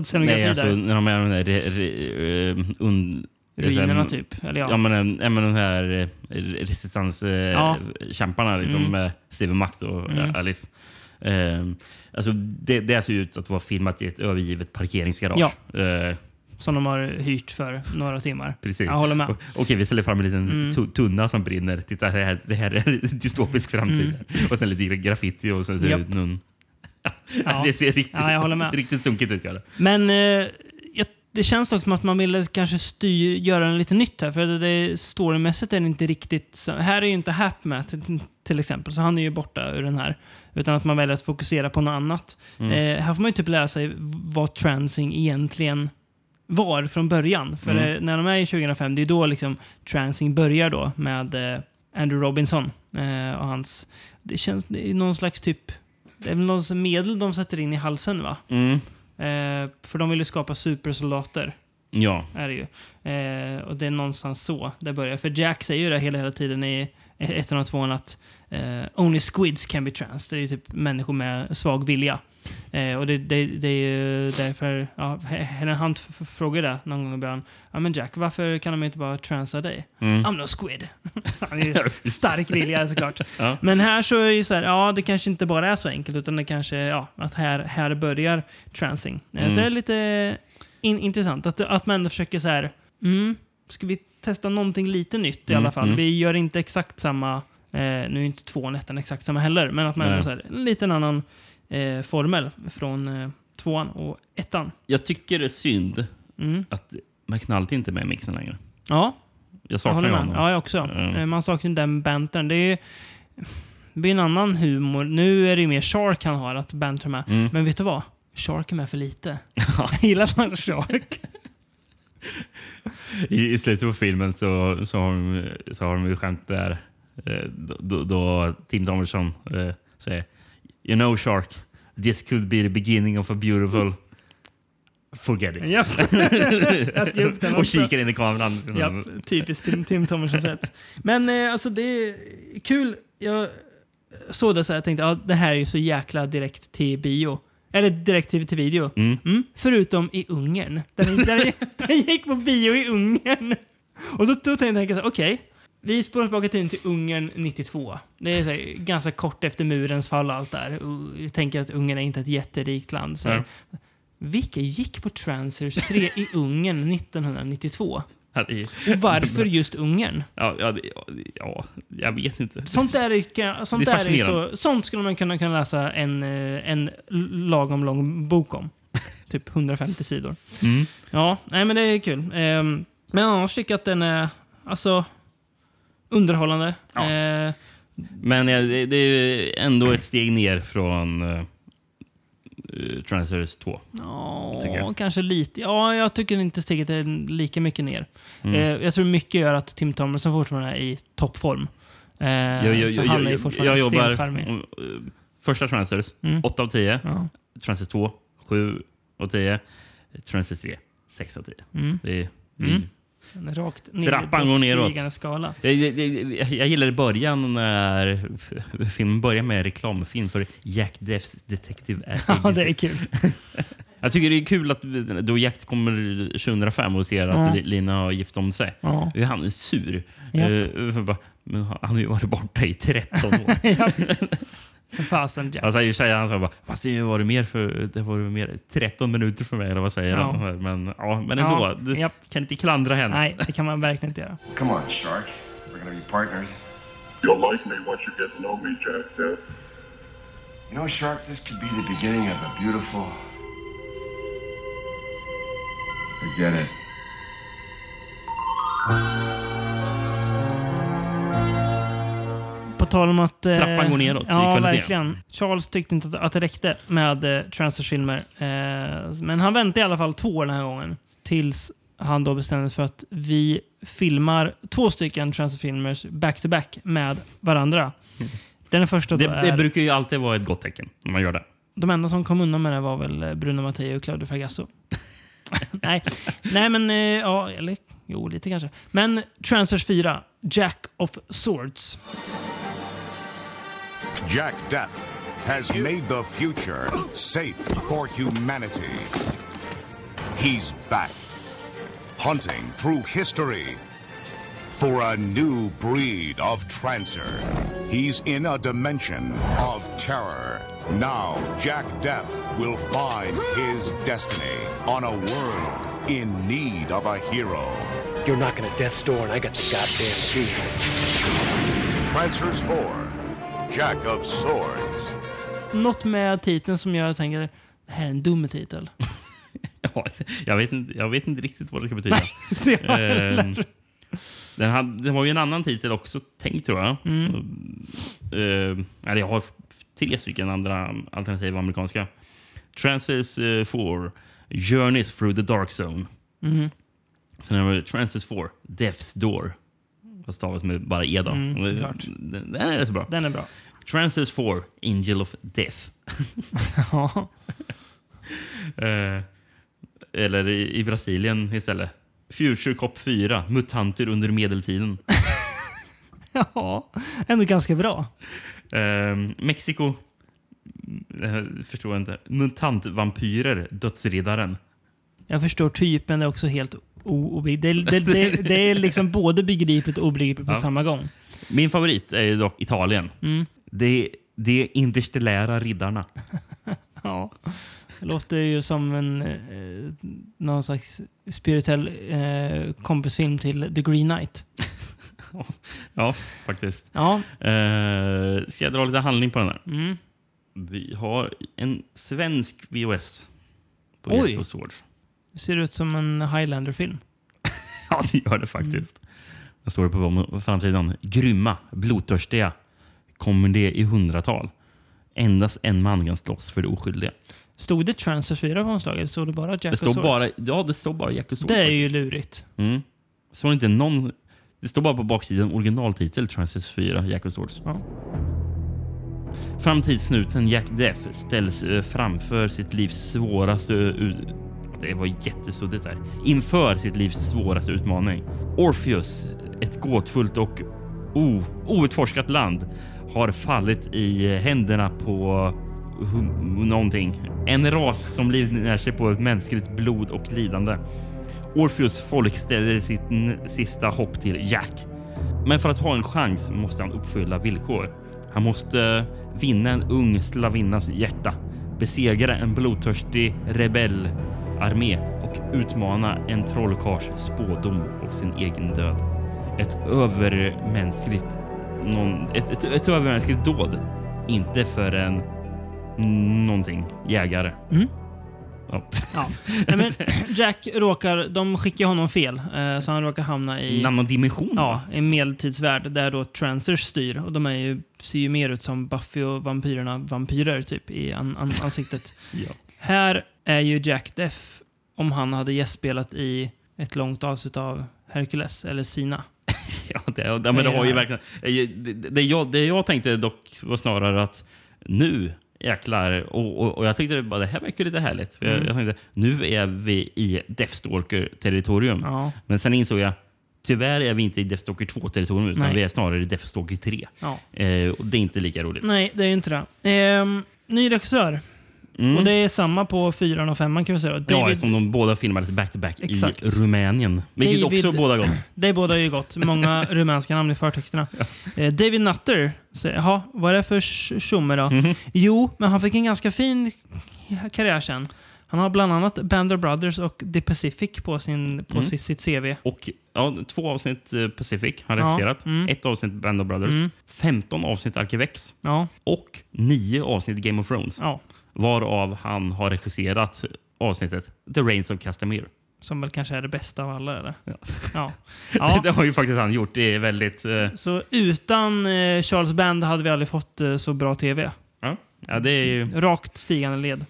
scenografi Nej, alltså där. när de är de där... Re, re, eh, un, Ruinerna typ, eller ja. ja. men, ja, men den här eh, resistanskämparna Ja. eh, liksom, Mm. med Steven Macht och eh, Mm. Alice. Eh, alltså, det, det ser ut att vara filmat i ett övergivet parkeringsgarage. Eh, Som de har hyrt för några timmar. Precis. Jag håller med. O- Okej, vi ställer fram en liten Mm. tu- tunna som brinner. Titta, det här, det här är en dystopisk framtid. Och sen lite graffiti och sen Mm. Japp. någon... Ja. det ser riktigt, Ja, jag håller med. riktigt sunkigt ut. Gör det. Men eh, det känns också som att man ville kanske styr, göra en lite nytt här. För det, det, storymässigt är det inte riktigt... Här är ju inte Hapmat till, till exempel, så han är ju borta ur den här. Utan att man väljer att fokusera på något annat. Mm. Eh, här får man ju typ lära sig vad transing egentligen var från början. För Mm. eh, när de är i 2005, det är då liksom transing börjar då med eh, Andrew Robinson eh, och hans... Det känns det är någon slags typ... Det är väl någon medel de sätter in i halsen va? Mm. Eh, för de vill ju skapa supersoldater. Ja. Är det ju. Eh, och det är någonstans så det börjar. För Jack säger ju det hela, hela tiden i ettan och tvåan att eh, only squids can be trans. Det är ju typ människor med svag vilja. Eh, och det, det, det är ju därför, ja, Helen Hunt f- f- frågar det någon gång i början. Ja men Jack, varför kan de inte bara transa dig? Mm. I'm no squid. Han är ju stark vilja såklart. Ja. Men här så är ju så här, ja det kanske inte bara är så enkelt utan det kanske, ja, att här, här börjar transing. Eh, Mm. Så det är lite in, intressant att, att man ändå försöker så här, mm, ska vi testa någonting lite nytt i Mm, alla fall? mm. Vi gör inte exakt samma, eh, nu är inte tvåan ettan exakt samma heller, men att man ändå så här, en liten annan eh, formel från eh, tvåan och ettan. Jag tycker det är synd Mm. att McNulty inte är med i mixen längre. Ja, Jag saknar med. honom. Ja, jag också. Mm. Man saknar den bantern. Det är ju det blir en annan humor. Nu är det ju mer Shark han har att bantra med. Mm. Men vet du vad? Shark är med för lite. Jag gillar man Shark. I, I slutet på filmen så, så, har, de, så har de ju skämt där eh, då, då, Tim Thomerson eh, säger You know Shark, this could be the beginning of a beautiful Forget it. Den och kikar in i kameran. Japp, typiskt Tim, Tim Thomerson sätt. Men eh, alltså det är kul. Jag såg det så här och tänkte att det här är ju så jäkla direkt till bio. Eller direkt till, till video. Mm. Förutom i Ungern. Den, den, den gick på bio i Ungern. Och då, då tänkte jag så här, okej. vi spolar tillbaka tiden till Ungern 92. Det är så här, ganska kort efter murens fall och allt där. Och jag tänker att Ungern är inte ett jätterikt land. Så här, Nej. Vilka gick på Transers 3 i Ungern 1992? Ja, är- Och varför just Ungern? Ja, ja, ja, jag vet inte. Sånt, där är, sånt, där är så, sånt skulle man kunna, kunna läsa en, eh, en lagom lång bok om. typ 150 sidor. Mm. Ja, nej men det är kul. Ehm, men annars tycker jag att den är alltså underhållande. Eh, Men eh, det, det är ju ändå ett steg ner från uh, Transfers 2. tycker Ja, jag. kanske lite. Ja, jag tycker inte steget är lika mycket ner. Mm. Eh, jag tror mycket gör att Tim Thomerson fortfarande är i toppform. Eh, Jag, jag, så jag, han är jag, fortfarande jag extremt jobbar charmig. eh, första Transfers, Mm. 8 av 10. Ja. Transfers 2, 7 av 10. Transfers 3, 6 av 10. Mm. Det är, Mm. En rakt Trappan går neråt. skala. Jag, jag, jag, gillar i början när filmen börjar med reklamfilm för Jack Deffs Detective Agency. Ja, det är kul. Jag tycker det är kul att då Jack kommer 2005 och ser att Ja. Li- Lina har gift om sig. Ja. Är han sur. Eh, för bara, men han har ju varit borta i 13 år. För fasen Jack. Han säger ju tjejen, han sa bara, fast det var det mer för det var det mer 13 minuter för mig, eller vad säger Ja. han? Men, ja, men ändå, Ja, du japp. kan inte klandra henne. Nej, det kan man verkligen inte göra. Come on, Shark. We're gonna be partners. You'll like me once you get to know me, Jack Death. You know, Shark, this could be the beginning of a beautiful. Forget it. Tal om att... eh, Trappan går neråt i Ja, kvalitet. verkligen. Charles tyckte inte att, att det räckte med eh, Transfers-filmer. Eh, men han väntade i alla fall två år den här gången. Tills han då bestämde sig för att vi filmar två stycken Transfer-filmer back-to-back med varandra. Den första Det, är... det brukar ju alltid vara ett gott tecken när man gör det. De enda som kom undan med det var väl eh, Bruno Mattei och Claudio Fragasso. Nej. Nej, men eh, ja, eller jo, lite kanske. Men Transfers 4, Jack of Swords. Jack Death has made the future safe for humanity. He's back, hunting through history for a new breed of trancer. He's in a dimension of terror. Now, Jack Death will find his destiny on a world in need of a hero. You're knocking at death's door, and I got the goddamn key. Trancers 4, Jack of Swords. Något med titeln som jag tänker, det här är en dum titel. Ja, jag, vet inte, jag vet inte riktigt vad det ska betyda. Nej, det Eh, den, hade, den var ju en annan titel också tänkt tror jag. Mm. Eh, eller jag har tre stycken andra alternativa amerikanska. Trances 4, Journeys through the dark zone. Mhm. Sen har vi Trances 4, Death's door. Fast stavas med bara E då. Mm, såklart. den, den är rätt bra. Den är bra. Trances 4, Angel of Death. Ja. Eh, eller i, i Brasilien istället. Future Cop 4, Mutanter under medeltiden. ja, ändå ganska bra. Eh, Mexiko, eh, förstår jag inte. Mutantvampyrer, Dödsriddaren. Jag förstår typen, det är också helt. Det, det, det, det är liksom både begripligt och obegripligt på Ja. samma gång. Min favorit är dock Italien. Mm. Det, det interstellära riddarna. Ja. Det låter ju som en eh, någon slags spirituell eh, kompisfilm till The Green Knight. Ja, faktiskt. Ja. Eh, ska jag dra lite handling på den här? Mm. Vi har en svensk VOS på Oj. Oj. Swords. Det ser ut som en Highlander-film. Ja, det gör det faktiskt. Vad står det på framsidan? Grymma, blodtörstiga. Kommer det i hundratal. Endast en man kan slåss för det oskyldiga. Stod det Transfer 4 på omslaget? Stod det bara Jack Det står bara, ja, det står bara Jack och Swords. Det är ju faktiskt. lurigt. Mm. Står inte någon... Det står bara på baksidan originaltitel Transys 4, Jack of Swords. Ja. Framtidssnuten Jack Death ställs eh, framför sitt livs svåraste... Det var jättesuddigt där. Inför sitt livs svåraste utmaning. Orpheus, ett gåtfullt och o, outforskat land, har fallit i eh, händerna på någonting. En ras som livnär sig på ett mänskligt blod och lidande. Orpheus folk ställer sitt sista hopp till Jack. Men för att ha en chans måste han uppfylla villkor. Han måste eh, vinna en ung slavinnas hjärta, besegra en blodtörstig rebellarmé och och utmana en trollkarls spådom och sin egen död. Ett övermänskligt, någon, ett, ett, ett övermänskligt dåd. Inte för en någonting jägare. Mm. Ja. Ja. Nej, men Jack råkar, de skickar honom fel, eh, så han råkar hamna i En annan dimension. ja, en medeltidsvärld där då Transers styr. Och de är ju, ser ju mer ut som Buffy och vampyrerna vampyrer typ i an, an, ansiktet. Ja. Här är ju Jack Deff om han hade gästspelat i ett långt avsnitt av Hercules eller Sina. Ja, det, ja, men det har ju verkligen... eh, Det, det, jag, det jag tänkte dock var snarare att nu jäklar. Och, och, och jag tyckte det, bara, det här verkar lite härligt. För Mm. jag, jag tänkte, nu är vi i Deathstalker-territorium. Ja. Men sen insåg jag, tyvärr är vi inte i Deathstalker 2-territorium utan Nej. vi är snarare i Deathstalker 3. Ja. Eh, och det är inte lika roligt. Nej, det är inte det. Ehm, ny regissör. Mm. Och det är samma på fyran och femman kan vi säga. Ja, David, som de båda filmades back-to-back i Exakt. Rumänien. Vilket David- också båda gott. Det båda ju gott. Många rumänska namn i förtexterna. Eh, David Nutter jaha, vad är det för tjomme då? Mhm. Jo, men han fick en ganska fin karriär sen. Han har bland annat Band of Brothers och The Pacific på, sin, på Mm. sitt, sitt CV. Och ja, två avsnitt eh, Pacific har han Ja, regisserat. mm. Ett avsnitt Band of Brothers. Mm. 15 avsnitt Arkivex. Ja. Och nio avsnitt Game of Thrones. Ja. Varav han har regisserat avsnittet The Reigns of Castamere. Som väl kanske är det bästa av alla, eller? Ja. Ja. det, ja. det har ju faktiskt han gjort. Det är väldigt... eh, Så utan eh, Charles Band hade vi aldrig fått eh, så bra TV. ja. ja, det är ju... Rakt stigande led.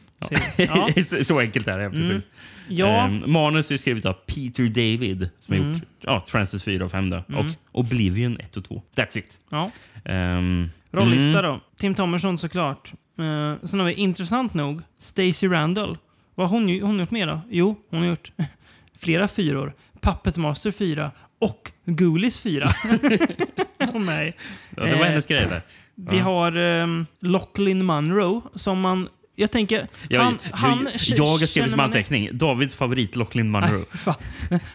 Ja. så, enkelt är det. Precis. Mm. Ja. Ehm, manus är skrivet av Peter David som har Mm. gjort ja, Francis 4 och 5 då. Mm. och Oblivion 1 och 2. That's it. Ja. Um, Rollista då. Tim Thomerson såklart. Uh, sen har vi intressant nog Stacey Randall. Vad har hon, hon gjort mer då? Jo, hon har gjort flera fyror. Puppet Master 4 och Ghoulies 4. Åh nej. Ja, det var Eh, hennes grej där. Vi Ja. har um, Lachlan Munro som man... Jag tänker... Jag, han, han jag, har skrivit som anteckning. Davids favorit Lachlan Munro.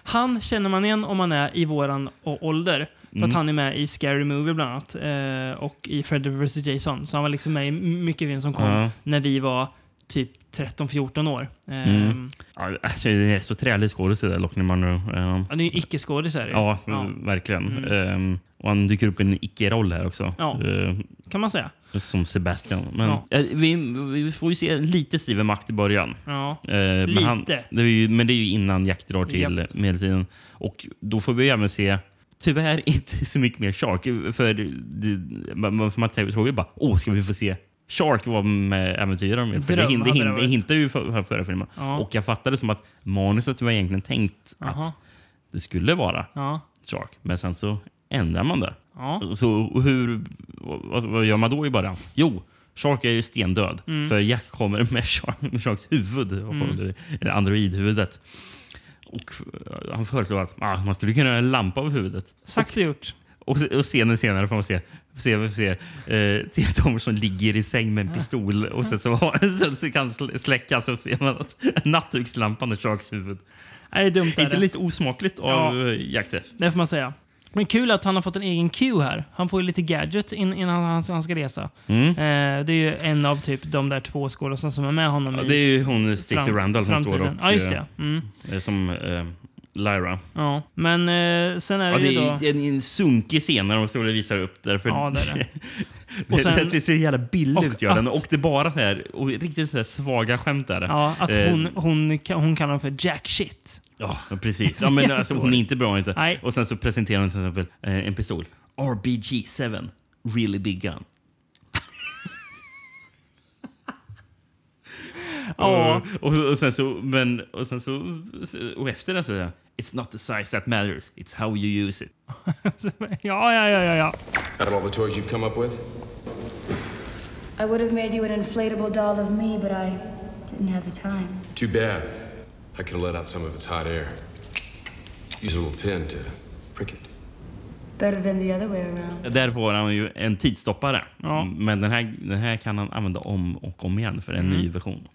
Han känner man igen om man är i våran ålder. För Mm. att han är med i Scary Movie bland annat. Eh, och i Freddy vs Jason. Så han var liksom med i mycket film som kom Ja. när vi var typ 13-14 år. Mm. Ja, alltså, det är så trälig skådis det där, Munro. Um, Han är ju icke-skådis är det ju. ja, ja. verkligen. Mm. Um, och han dyker upp i en icke-roll här också. Ja. Uh, Kan man säga. som Sebastian. Men Ja. eh, vi, vi får ju se lite Steven Macht i början. Ja. Men Lite. Han, det är ju, men det är ju innan Jack drar till Japp. medeltiden. Och då får vi även se Tyvärr inte så mycket mer Shark. För, det, man, för man tror ju bara, åh, ska vi få se Shark vara med äventyraren? För det, det, hade det hin- det varit. hintar ju för, för förra filmen. Ja. Och jag fattade som att manuset var egentligen tänkt Jaha. att det skulle vara Ja. Shark. Men sen så ändrar man det. Ja. Så hur, vad, vad gör man då i början? Jo, Shark är ju stendöd. Mm. För Jack kommer med, Shark, med Sharks huvud, mm. androidhuvudet. Och eh, han föreslår att ah, man skulle kunna göra en lampa av huvudet. Sagt och gjort. Och, och scenen senare får man se, se, se eh, Tia Thomerson ligger i säng med en pistol och sen så, så, så kan sl- släckas och ser man att nattdukslampan är Sharks huvud. Nej, det är dumt. Är inte det. lite osmakligt av Ja. ja. Jack Deff? Det får man säga. Men kul att han har fått en egen cue här. Han får ju lite gadget in, innan han, han ska resa. Mm. Eh, det är ju en av typ de där två skådespelarna som är med honom Ja, i det är ju hon fram- Randall som står och... framtiden. Ja, just det. eh, Mm. Som eh, Lyra. Ja, men eh, sen är Ja, det det ju då... är, det är en sunkig scen när de står och visar upp där. För Ja, det är det. Och sen- det ser så jävla billigt och ut. Gör den. Och det är bara så här, och riktigt så här svaga skämt där. Ja, att Eh, hon, hon, hon kallar honom för Jack Shit. Ja, precis. Ja, men alltså, hon är inte bra. Inte. Nej. Och sen så presenterar hon till exempel eh, en pistol. RBG7. Really big gun. Ja. Och, och, och sen så, men, och sen så, och efter det så It's not the size that matters, it's how you use it. ja, ja, ja, ja, ja. Out of all the toys you've come up with? I would have made you an inflatable doll of me, but I didn't have the time. Too bad. I could have let out some of its hot air. Use a little pin to prick it. Better than the other way around. Där får han ju en tidstoppare. Ja. Men den här, den här kan han använda om och om igen för en Mm. ny version.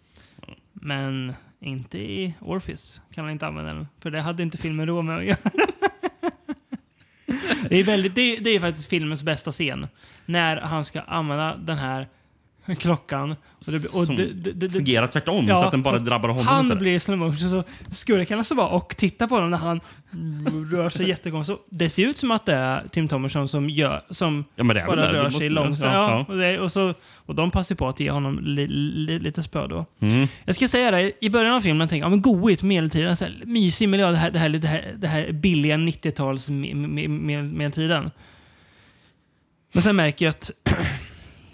Men inte i Orpheus kan han inte använda den. För det hade inte filmen råd med att göra. det, är väldigt, det, är- det är faktiskt filmens bästa scen. När han ska använda den här klockan. Och det, och Som det, det, det, det, fungerar tvärtom, så att den bara så drabbar honom Han istället. blir i slow motion, så skurkarna står bara och tittar på honom när han rör sig jättekonstigt. Så Det ser ut som att det är Tim Thomerson som, gör, som Ja, men det är väl bara det. Det rör måste- sig långsamt. ja. Ja, och, det, och, så, och de passar på att ge honom li, li, lite spö då. Mm. Jag ska säga det, i början av filmen tänkte jag, ja men goigt, medeltiden, så här, mysig miljö, det här, det här, det här, det här billiga 90-tals me- me- me- medeltiden. Men sen märker jag att,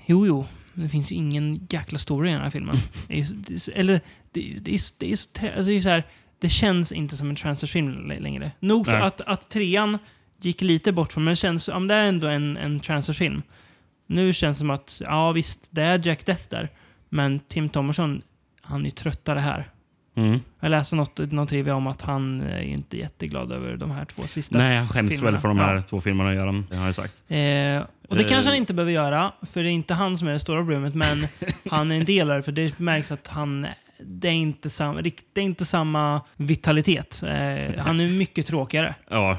jo jo, det finns ju ingen jäkla story i den här filmen. Det är, ju- det är, eller, det, är- det, är, det, är, så trä- alltså det är så här, det känns inte som en transfersfilm längre. Nog för Nej. att, att trean gick lite bort från, men det känns, men det är ändå en, en transferfilm. Nu känns det som att, ja visst, det är Jack Death där. Men Tim Thomerson, han är ju tröttare här. Mm. Jag läste något, något trivia om att han är ju inte jätteglad över de här två sista Nej, han skäms filmerna. väl för de här Ja. två filmerna att göra. Det har jag sagt. Eh, och det Eh. kanske han inte behöver göra, för det är inte han som är det stora problemet, men han är en del av det, för det märks att han det är inte, sam, det är inte samma vitalitet. Eh, han är mycket tråkigare. Ja.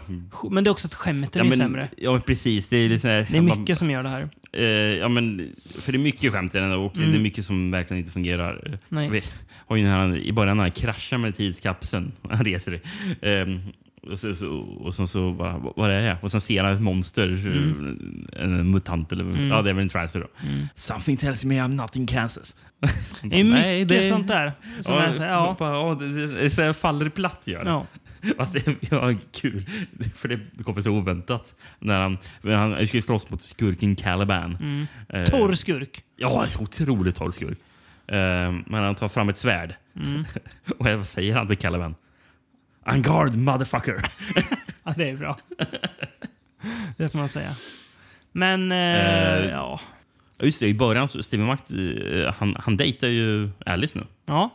Men det är också att skämten ja, är men, sämre. Ja, men precis. Det är, lite så här, Det är mycket som gör det här. Eh, ja, men, för det är mycket skämt i den och Mm. det är mycket som verkligen inte fungerar. Nej. Vi har ju här, I början när han kraschar med tidskapseln. Han reser det. Ehm, och så, så, och så, så bara, vad är det? Och sen ser han ett monster. Mm. En mutant eller Mm. ja, det är väl en trancer då. Mm. Something tells me I'm not in Kansas. Det är mycket sånt där. Som ja, är så här, ja. Bara, ja, det, det, det faller platt gör det. Ja. Fast det ja, kul, för det kommer så oväntat. När han, han ska ju slåss mot skurken Caliban. Mm. Eh, Torr skurk. Ja, otroligt torr skurk. Eh, men han tar fram ett svärd. Mm. och vad säger han till Caliban? On guard motherfucker! Ja, det är bra. det får man säga. Men, eh, Eh, ja. Ja, Just det, i början så Steven Macht, eh, han, han dejtar ju Alice nu. Ja.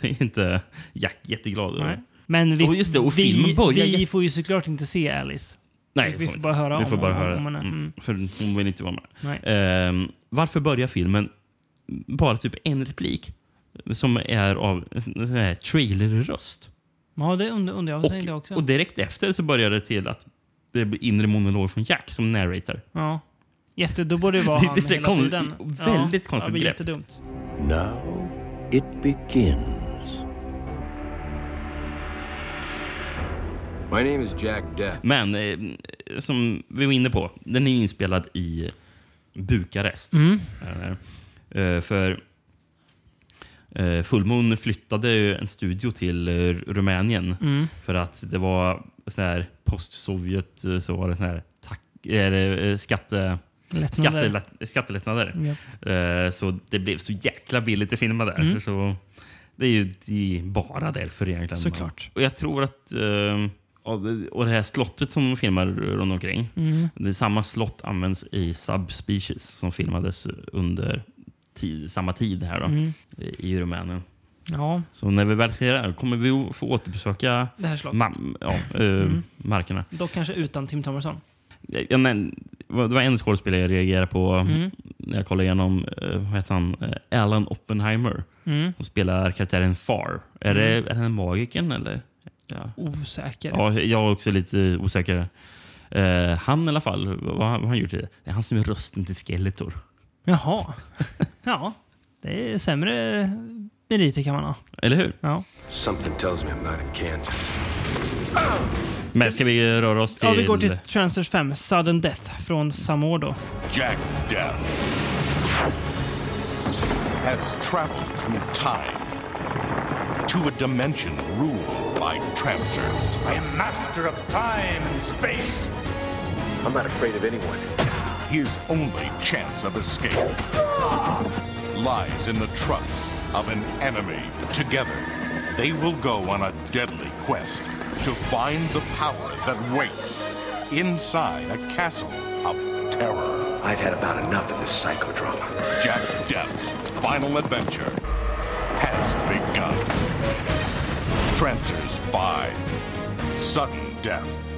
Det är inte Jack jätteglad. Nej. Men vi, och just det, och vi, börjar... vi får ju såklart inte se Alice. Nej, vi får bara höra vi om, får bara om, höra. om henne. Mm. Mm. För hon vill inte vara med. Ehm, varför börjar filmen bara typ en replik som är av här trailerröst? Ja, det undrar jag. Tänkte jag också. Och direkt efter så börjar det till att det blir inre monolog från Jack som narrator. Ja. Jätte, då borde det vara Det- han det är hela kon- tiden. väldigt ja, konstigt det blir grepp. jättedumt. Now it begins. My name is Jack Death. Men eh, som vi var inne på, den är inspelad i Bukarest. Mm. Eh, eh, för eh, Full Moon flyttade en studio till eh, Rumänien Mm. för att det var så här post-Sovjet eh, så var det så här tack, eh, skatte, Lättnader. skattelätt- skattelättnader. Japp. Eh, så det blev så jäkla billigt att filma där. Mm. Så det är ju det är bara därför egentligen. Såklart. Och jag tror att eh, och det här slottet som de filmar runt omkring. Mm. Det samma slott används i Subspecies som filmades under tid, samma tid här då, Mm. i Rumänien. Ja. Så när vi väl ser det här kommer vi få återbesöka Det här slottet. ma- ja, eh, Mm. markerna. Dock kanske utan Tim Thomerson. Ja, men, det var en skådespelare jag reagerade på Mm. när jag kollade igenom eh, vad heter han? Eh, Alan Oppenheimer. Mm. Som spelar karaktären Far. Är, det, Mm. är det magikern eller? Ja. Osäker. Ja, jag är också lite osäker. Eh, han i alla fall, vad, vad har han gjort? Det Det är han som är rösten till Skeletor. Jaha. ja. Det är sämre meriter kan man ha. Eller hur? Ja. Something tells me I'm not in Kansas. Men ska vi röra oss till... Ja, vi går till Transfers 5, Sudden Death från samma år. Jack Death has traveled through time to a dimension ruled by trancers. I am master of time and space. I'm not afraid of anyone. His only chance of escape lies in the trust of an enemy. Together, they will go on a deadly quest to find the power that waits inside a castle of terror. I've had about enough of this psychodrama. Jack Death's final adventure has begun. Trancers 5 Sudden Death.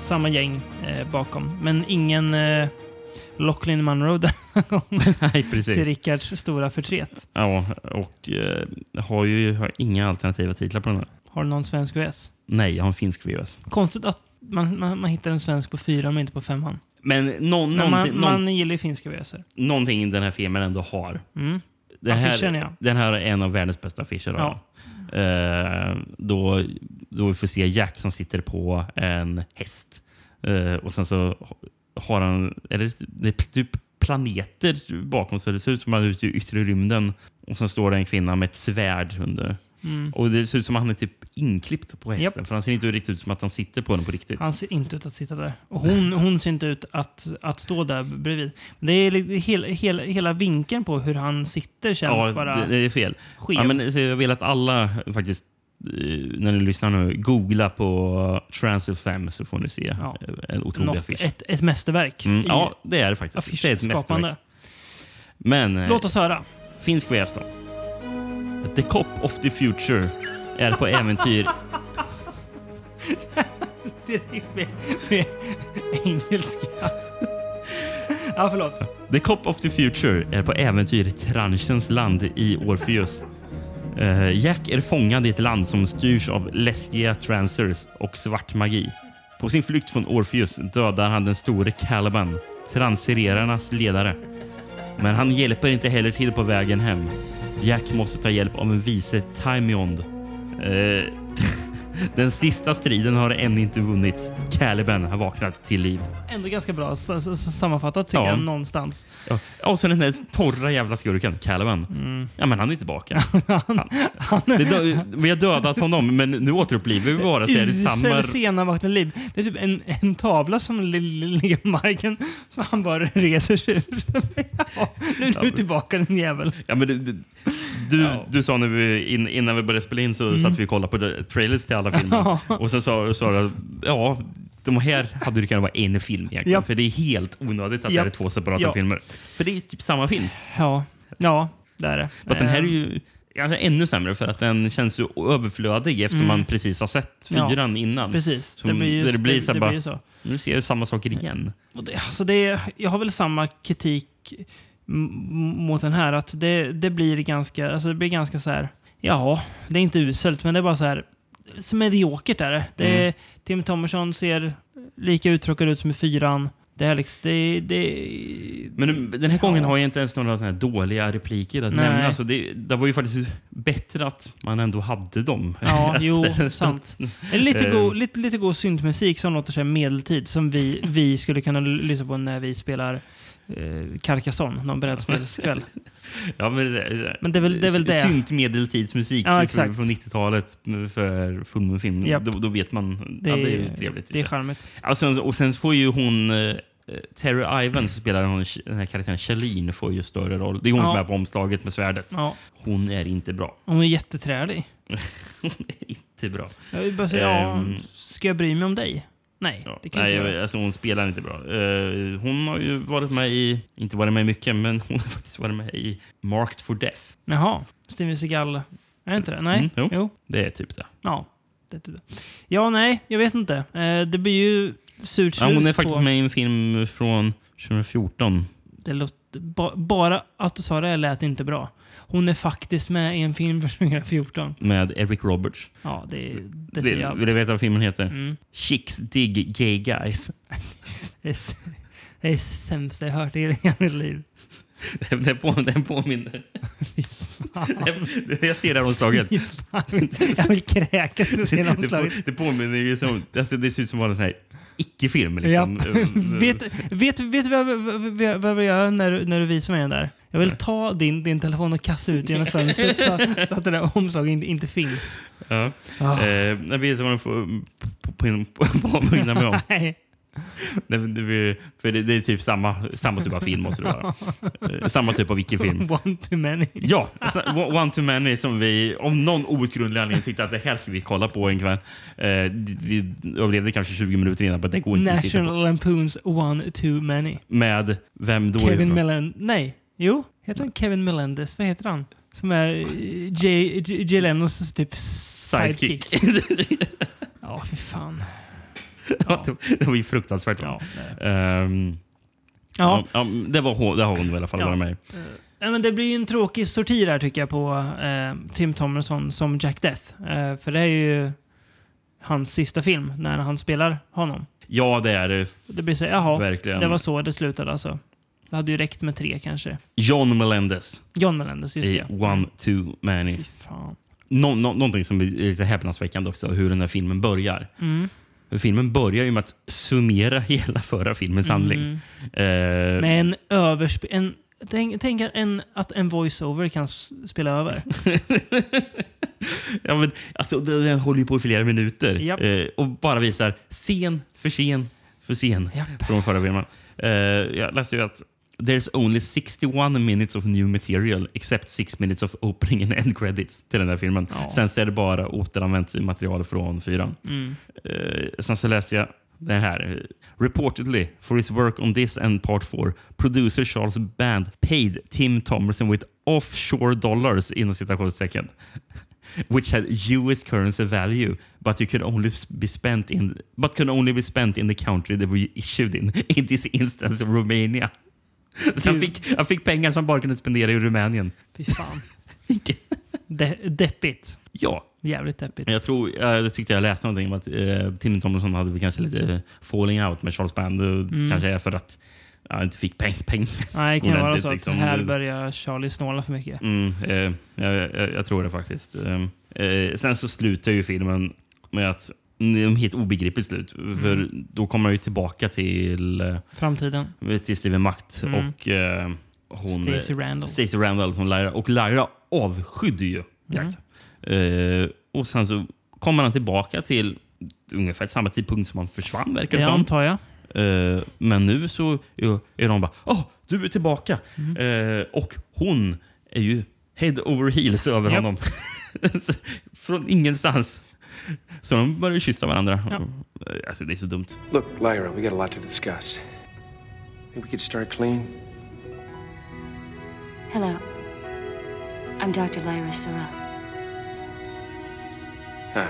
Samma gäng eh, bakom. Men ingen eh, Lachlan Monroe denna gång. Nej, precis. Till Rickards stora förtret. Ja, och eh, har ju har inga alternativa titlar på den här. Har du någon svensk VS? Nej, jag har en finsk VHS. Konstigt att man, man, man hittar en svensk på fyran men inte på femman. Men någon, Men man, någon, man gillar ju finska VHS. någonting den här filmen ändå har. Mm. Den här, Affischen, ja. den här är en av världens bästa affischer. Ja. Eh, då, då vi får se Jack som sitter på en häst. Eh, och sen så har han... Eller det är typ planeter bakom så det ser ut som att han är ute i yttre rymden. Och sen står det en kvinna med ett svärd under. Mm. Och det ser ut som att han är typ inklippt på hästen. Japp. För han ser inte riktigt ut som att han sitter på den på riktigt. Han ser inte ut att sitta där. Och hon, hon ser inte ut att, att stå där bredvid. Det är li- hela, hela, vinkeln på hur han sitter känns ja, bara... det, det är fel. skev. Ja, men, så jag vill att alla faktiskt, när ni lyssnar nu, googla på Transit 5 så får ni se Ja. eh, en otrolig Något, affisch. ett, ett mästerverk. Mm, ja, det är det faktiskt. Det är ett affischskapande. Men eh, Låt oss höra. finsk VS då. The Cop of the Future är på äventyr Direkt med, med engelska. Ja, förlåt. The Cop of the Future är på äventyr i tranchens land i Orpheus. Eh, Jack är fångad i ett land som styrs av läskiga transers och svart magi. På sin flykt från Orpheus dödar han den store Caliban, transererarnas ledare. Men han hjälper inte heller till på vägen hem. Jack måste ta hjälp av en vise Timeond. Eh, den sista striden har än inte vunnits. Caliban har vaknat till liv. Ändå ganska bra sammanfattat tycker Ja. jag någonstans. Ja, och så den där torra jävla skurken, Caliban. Mm. Ja, men han är tillbaka. han, det, dö- vi har dödat honom, men nu återupplivar vi bara så är det samma... Usel senavaknade liv. Det är typ en, en tavla som li- li- ligger på marken som han bara reser sig ur. ja, nu är du tillbaka din jävel. Ja, men du, du, du, du sa vi, in, innan vi började spela in så Mm. satt vi och kollade på trailers till alla filmer. Ja. och sen sa sa du att ja, de här hade det kunnat vara en film egentligen. Japp. För det är helt onödigt att det här är två separata Ja. filmer. För det är typ samma film. Ja, ja det är det. Fast den här är Eh, ju ännu sämre för att den känns ju överflödig eftersom Mm. man precis har sett Ja, fyran innan. precis. Det Som- blir ju- det blir det- så det bara, blir så. Nu ser jag samma saker igen. Och det, alltså det, jag har väl samma kritik mot den här. Att det, det blir ganska alltså det blir ganska så här. Ja, det är inte uselt, men det är bara så här. Så mediokert är det. det är, Mm. Tim Thomerson ser lika uttråkad ut som i fyran. Det är liksom... Det, det, Men den här gången har jag inte ens några såna dåliga repliker att Nej. nämna. Alltså det, det var ju faktiskt bättre att man ändå hade dem. Ja, jo, sant. Lite, Eh, god, lite, lite god syntmusik som låter sig medeltid som vi, vi skulle kunna lyssna på när vi spelar eh, Carcassonne någon brädspelskväll. Ja, men, det- Men det är väl- det är väl det. Synt medeltidsmusik Ja, från- exakt. från 90-talet för fullmånefilm. Japp. Då, då vet man. Det ja, det är ju trevligt. det är charmigt. Ja, och, sen, får ju hon... Eh, Terry Ivan som spelar hon, den här karaktären Charlene får ju större roll. Det är hon Ja. som är på omslaget med svärdet. Ja. Hon är inte bra. Hon är jätteträlig. hon är inte bra. Jag vill bara säga, ja, Ehm, ska jag bry mig om dig? Nej, det kan Nej, inte göra. alltså hon spelar inte bra. Eh, hon har ju varit med i, inte varit med mycket, men hon har faktiskt varit med i Marked for Death. Jaha, Steven Seagal. Är det inte det? Nej? Mm, jo. jo. Det är typ det. Ja, det är typ det. Ja, nej, jag vet inte. Eh, det blir ju surt Ja, hon är slut faktiskt på... med i en film från 2014. Det låter, ba, bara att du sa det lät inte bra. Hon är faktiskt med i en film från 2014. Med Eric Roberts. Ja, det, det Vill, allt. vill du veta vad filmen heter? Mm. Chicks dig gay guys. Det är, det är det sämsta jag hört i hela mitt liv. Den, den, på, den påminner... jag ser det här omslaget. jag vill kräkas när jag ser det det, omslaget. på, det påminner ju som... Alltså, det ser ut som en sån här icke-film. Liksom. Ja. vet, vet, vet du vad, vad, vad, vad jag göra när, när du visar mig den där? Jag vill ta din, din telefon och kasta ut genom fönstret så, så att det där omslaget inte, inte finns. Ja. Ah. Eh, jag vet vad du får på- på- på- påminna mig om. Nej. För det, det är typ samma, samma typ av film måste det vara. Eh, samma typ av icke-film. One too many. Ja, One Too Many som vi av någon outgrundlig anledning tyckte att det här ska vi kolla på en kväll. Eh, vi överlevde kanske 20 minuter innan, men det går inte. National Lampoons One too many. Med vem då? Kevin? Melendez. Nej, jo. Heter han Kevin Melendez? Vad heter han? Som är eh, Jay, Jay, typ sidekick. Sidekick. ja, fy fan. Ja. det, var ju fruktansvärt. Ja, Ehm, Ja. ja, det, var hon, det har hon i alla fall Ja. varit med. Ja, men det blir ju en tråkig sorti här tycker jag på eh, Tim Thomerson som Jack Death. Eh, för det är ju... hans sista film när han spelar honom. Ja, det är det. Det blir så, jaha, Verkligen. det var så det slutade alltså. Det hade ju räckt med tre kanske. John Melendez. John Melendez, just i det. One Too Many. fan. Nå, nå, någonting som är lite häpnadsväckande också, hur den här filmen börjar. Mm. Filmen börjar ju med att summera hela förra filmens handling. Mm. Eh, Med en översp... En, tänk tänk en, att en voice-over kan spela över. ja, men, alltså, den, håller ju på i flera minuter Japp. eh, och bara visar scen för scen för scen från förra filmen. Eh, jag läste ju att There's only 61 minutes of new material except 6 minutes of opening and end credits till den här filmen. Ja. Sen så är det bara återanvänt material från fyran. Mm. Eh, sen så läste jag den här. Reportedly, for his work on this and part 4, producer Charles Band paid Tim Thomerson with offshore dollars inom citationstecken. Which had US currency value, but you could only be spent in but could only be spent in the country they were issued in. In this instance, Romania. Så han, fick, han fick pengar som han bara kunde spendera i Rumänien. Fy fan. De deppigt. Ja. Jävligt deppigt. Jag, tror, jag tyckte jag läste någonting om att eh, Tim Thomerson hade väl kanske lite falling out med Charles Band. och Mm. Kanske är för att han inte fick peng. peng Nej, det kan vara så att liksom. här börjar Charlie snåla för mycket. Mm, eh, jag, jag, jag tror det faktiskt. Eh, eh, sen så slutar ju filmen med att helt obegripligt slut. För Mm. då kommer man ju tillbaka till, Framtiden. till Steven Macht Mm. och eh, hon, Stacey Randall. Stacey Randall som Lyra. Och Lyra avskydde ju jakt. Eh, och sen så kommer han tillbaka till ungefär samma tidpunkt som han försvann verkar det som. antar jag. Eh, men nu så är, de bara Åh, du är tillbaka! Mm. Eh, och hon är ju head over heels över Japp. honom. Från ingenstans. Så de börjar kyssa varandra. Eh, Alltså, det är så dumt. Look, Lyra, we got a lot to discuss. Think we could start clean? Hello. I'm Dr. Lyra Sura. Hi,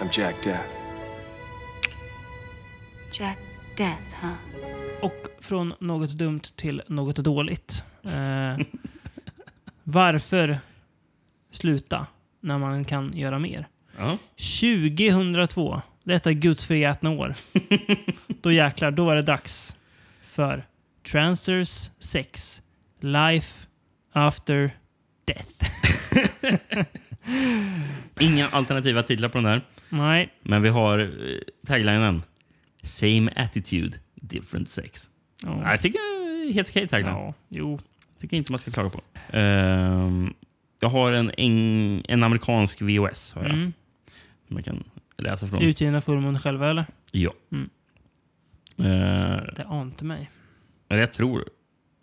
I'm Jack Death. Jack Death, huh? Och från något dumt till något dåligt. Eh, varför sluta när man kan göra mer? Ja. 2002, detta gudsförgätna år. då jäklar, då var det dags för Transers 6 Life After Death. Inga alternativa titlar på den här. Nej. Men vi har eh, taglinen Same attitude, different sex. Ja. Jag tycker helt okej tagline. Ja, jo. tycker inte man ska klaga på. Ehm, jag har en, en, en amerikansk VOS. Har jag. Mm. Jag kan läsa från. Utgivna Fullmåne själva eller? Ja. Mm. Eh, Det ante mig. eller jag tror...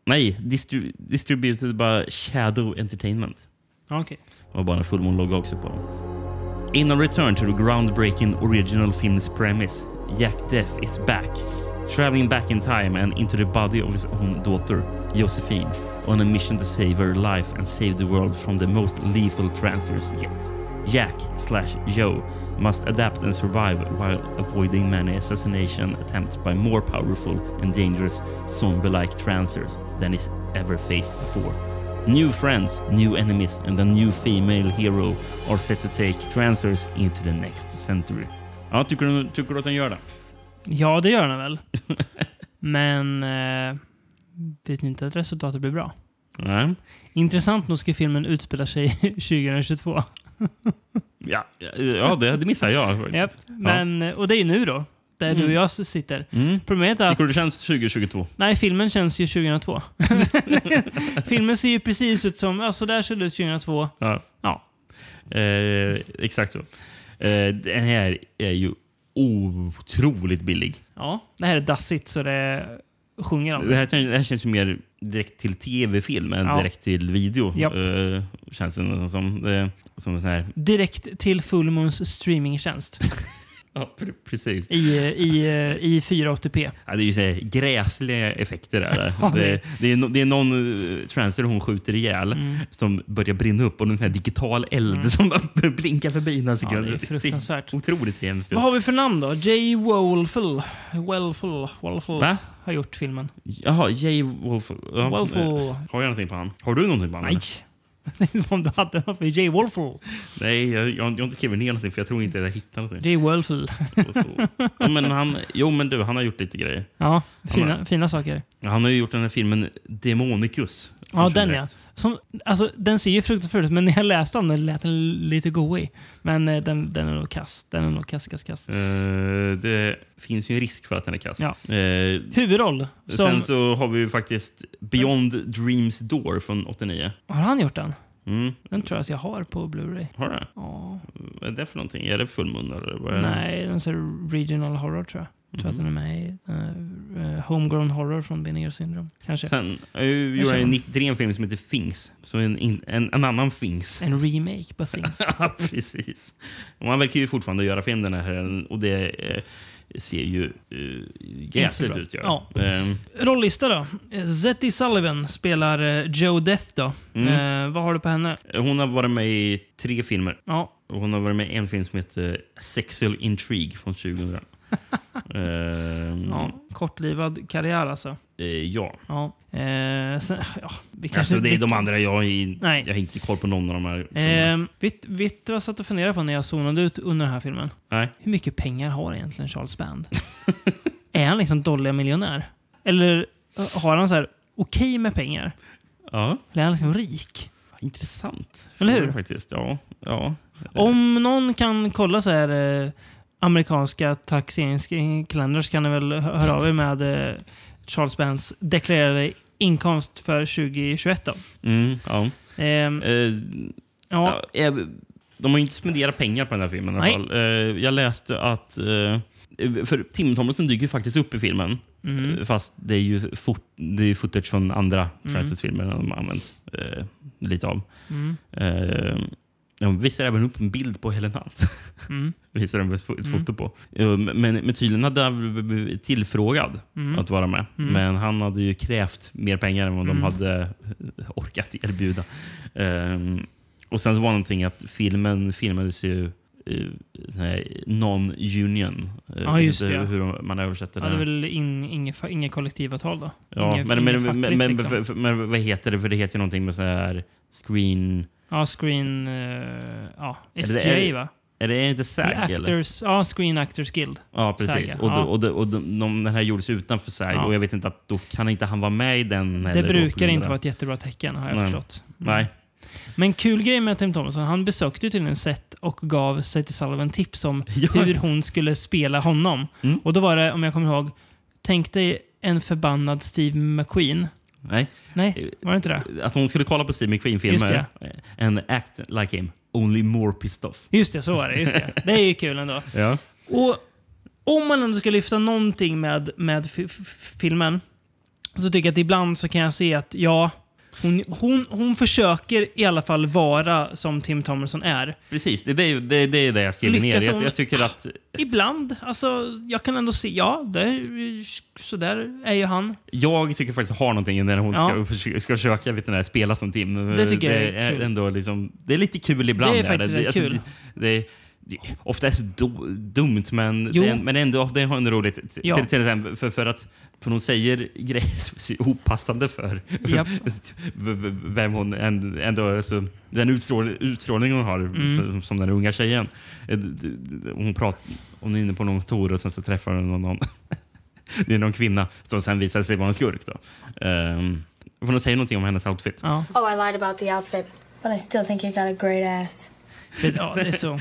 Nej, distri distributed by Shadow Entertainment. Okej. Det var bara en fullmånlogga också på den. In a return to the groundbreaking original film's premise, Jack Death is back. Traveling back in time and into the body of his own daughter, Josephine, on a mission to save her life and save the world from the most lethal trancers yet. Jack slash Joe must adapt and survive while avoiding many assassination attempts by more powerful and dangerous zombie-like trancers than he's ever faced before. New friends, new enemies, and a new female hero are set to take Trancers into the next century. Ja, tycker du, tycker du att den gör det? Ja, det gör den väl. Men eh, vet inte att resultatet blir bra. Nej. Intressant nog ska filmen utspela sig 2022. Ja, ja det, det missar jag. faktiskt. Japp. Men, Och det är ju nu då, där du och Mm. jag sitter. Mm. Problemet är du det att... känns 2022? Nej, filmen känns ju 2002. filmen ser ju precis ut som... Ja, så där ser det ut 2002. Ja. Ja. Eh, exakt så. Eh, den här är ju otroligt billig. Ja, det här är dassigt så det sjunger om Det här, det här känns ju mer direkt till tv-film än Ja. direkt till video. Japp. Eh, känns det som. Det, som här... Direkt till Fullmoons streamingtjänst. Ja, pre- precis. I, i, i 480p. Ja, det är ju så här gräsliga effekter där. Ja, det- det, är, det är någon uh, transer hon skjuter ihjäl Mm. som börjar brinna upp och en här digital eld Mm. som blinkar förbi några Ja, sekunder. det är fruktansvärt. otroligt hemskt. Vad har vi för namn då? Jay Wolfel. Wolfel. Wolfel Va? har gjort filmen. Jaha, Jay Wolf. Ja, Wolf. eh, Har jag någonting på han? Har du någonting på han? Nej. eller? Om du hade något med Jay Wolfel. Nej, jag, jag, har inte skrivit ner någonting för jag tror inte att jag hittar någonting. Jay Wolfel. Ja, men han, jo, men du, han har gjort lite grejer. Ja, fina, har, fina saker. han har ju gjort den här filmen Demonicus. Ja, den 2001. ja. Som, alltså, den ser ju fruktansvärd ut, men när jag läste om den lät den lite goig. Men eh, den, den är nog kass. Den är nog kass, kass, kass. Eh, det finns ju en risk för att den är kass. Ja. Eh, Huvudroll. Som, Sen så har vi ju faktiskt Beyond Dreams Door från 89. Har han gjort den? Mm. Den tror jag att jag har på Blu-ray. Har du? Ja. Vad är det för någonting? Är det fullmun eller? Vad är det? Nej, den är regional horror tror jag. Jag tror att den är med i uh, Homegrown horror från Binninger syndrom. Kanske. Sen eh, gjorde han 93 en film som heter Things. Så en, in- en, en annan Things. En remake på Things. ja, precis. Han verkar ju fortfarande göra film den här och det eh, ser ju uh, bra. ut. Ja. Ehm, Rollista då. Zetty Sullivan spelar eh, Joe Death då. Mm. Eh, vad har du på henne? hon har varit med i tre filmer. Ja. Och hon har varit med i en film som heter Sexual Intrigue från 2000. Ehm, ja. Kortlivad karriär alltså. eh, ja. Ja. Eh, sen, ja vi kanske, Alltså, det är de andra. Jag, är, Nej. jag har inte koll på någon av de här. Eh, vet, vet du vad jag satt och funderade på när jag zonade ut under den här filmen? Nej. Hur mycket pengar har egentligen Charles Band? är han liksom dåliga miljonär? Eller eh, har han så här okej med pengar? Ja. Eller är han liksom rik? Intressant. Eller hur? Faktiskt. Ja. ja. Om någon kan kolla så här eh, amerikanska taxeringskalendrar så kan ni väl hö- höra av er med eh, Charles Bands deklarerade inkomst för 2021 då. Mm, ja. Ehm, Eh, ja. de har ju inte spenderat pengar på den här filmen i alla fall. Eh, jag läste att... eh, För Tim Thomerson dyker faktiskt upp i filmen. Eh, Fast det är ju, fot, det är footage från andra Mm. Francis-filmer de har använt lite av. Mm. De visar även upp en bild på Helen Hunt. Mm. visar de ett ett Mm. foto på. Men, men tydligen hade han blivit tillfrågad Mm. att vara med. Mm. Men han hade ju krävt mer pengar än vad Mm. de hade eh, orkat erbjuda. Ehm, och sen så var det någonting att filmen filmades ju non-union. Eh, Ja, just det. Hur man översätter Ja, det. det är väl in, inget, inget kollektivavtal då? Ja, inget, men, men, inget men, fackligt, men, liksom. för- men vad heter det? För det heter ju någonting med så här screen... Ja, Screen... eh, ja, Är det- SGA är- va? Är det inte SAG? Eller eller? Actors, ja, Screen Actors Guild. Ja, precis. SAG, och, ja. och, då, och de, de, den här gjordes utanför SAG Ja. och jag vet inte att då kan inte han vara med i den. Det brukar inte det. vara ett jättebra tecken har jag Nej. förstått. Mm. Nej. Men kul grej med Tim Thomerson, han besökte tydligen set och gav Zetty Sullivan tips om Ja. hur hon skulle spela honom. Mm. Och då var det, om jag kommer ihåg, tänk dig en förbannad Steve McQueen. Nej. Nej, var det inte det? Att hon skulle kolla på Steve McQueen-filmer. And act like him, only more pissed off. Just det, så var det. Just det. det är ju kul ändå. Ja. Och om man ändå ska lyfta någonting med, med filmen så tycker jag att ibland så kan jag se att ja, hon, hon, hon försöker i alla fall vara som Tim Thomerson är. Precis, det, det, det, det är det jag skriver ner. Jag, hon- jag tycker att Ibland. Alltså, jag kan ändå se, ja, det, så där är ju han. jag tycker faktiskt har någonting när hon Ja. ska, försöka- ska försöka vet du, spela som Tim. Det tycker jag är är kul. ändå liksom, Det är lite kul ibland. Det är faktiskt rätt alltså, kul. Det, det, det, ofta är det så do, dumt, men, det, men ändå det har ändå roligt. Till, Ja. till exempel för, för att för hon säger grejer som är så opassande för v- vem hon ändå... alltså, den utstrål, utstrålning hon har Mm. för, som den unga tjejen. Eh, Hon, pratar, hon är inne på någon tour och sen så träffar hon någon, någon Det är någon kvinna som sen visar sig vara en skurk. Då. Um, för hon säger någonting om hennes outfit. Ja. Oh, I lied about the outfit, but I still think you got a great ass. Ja, det är så.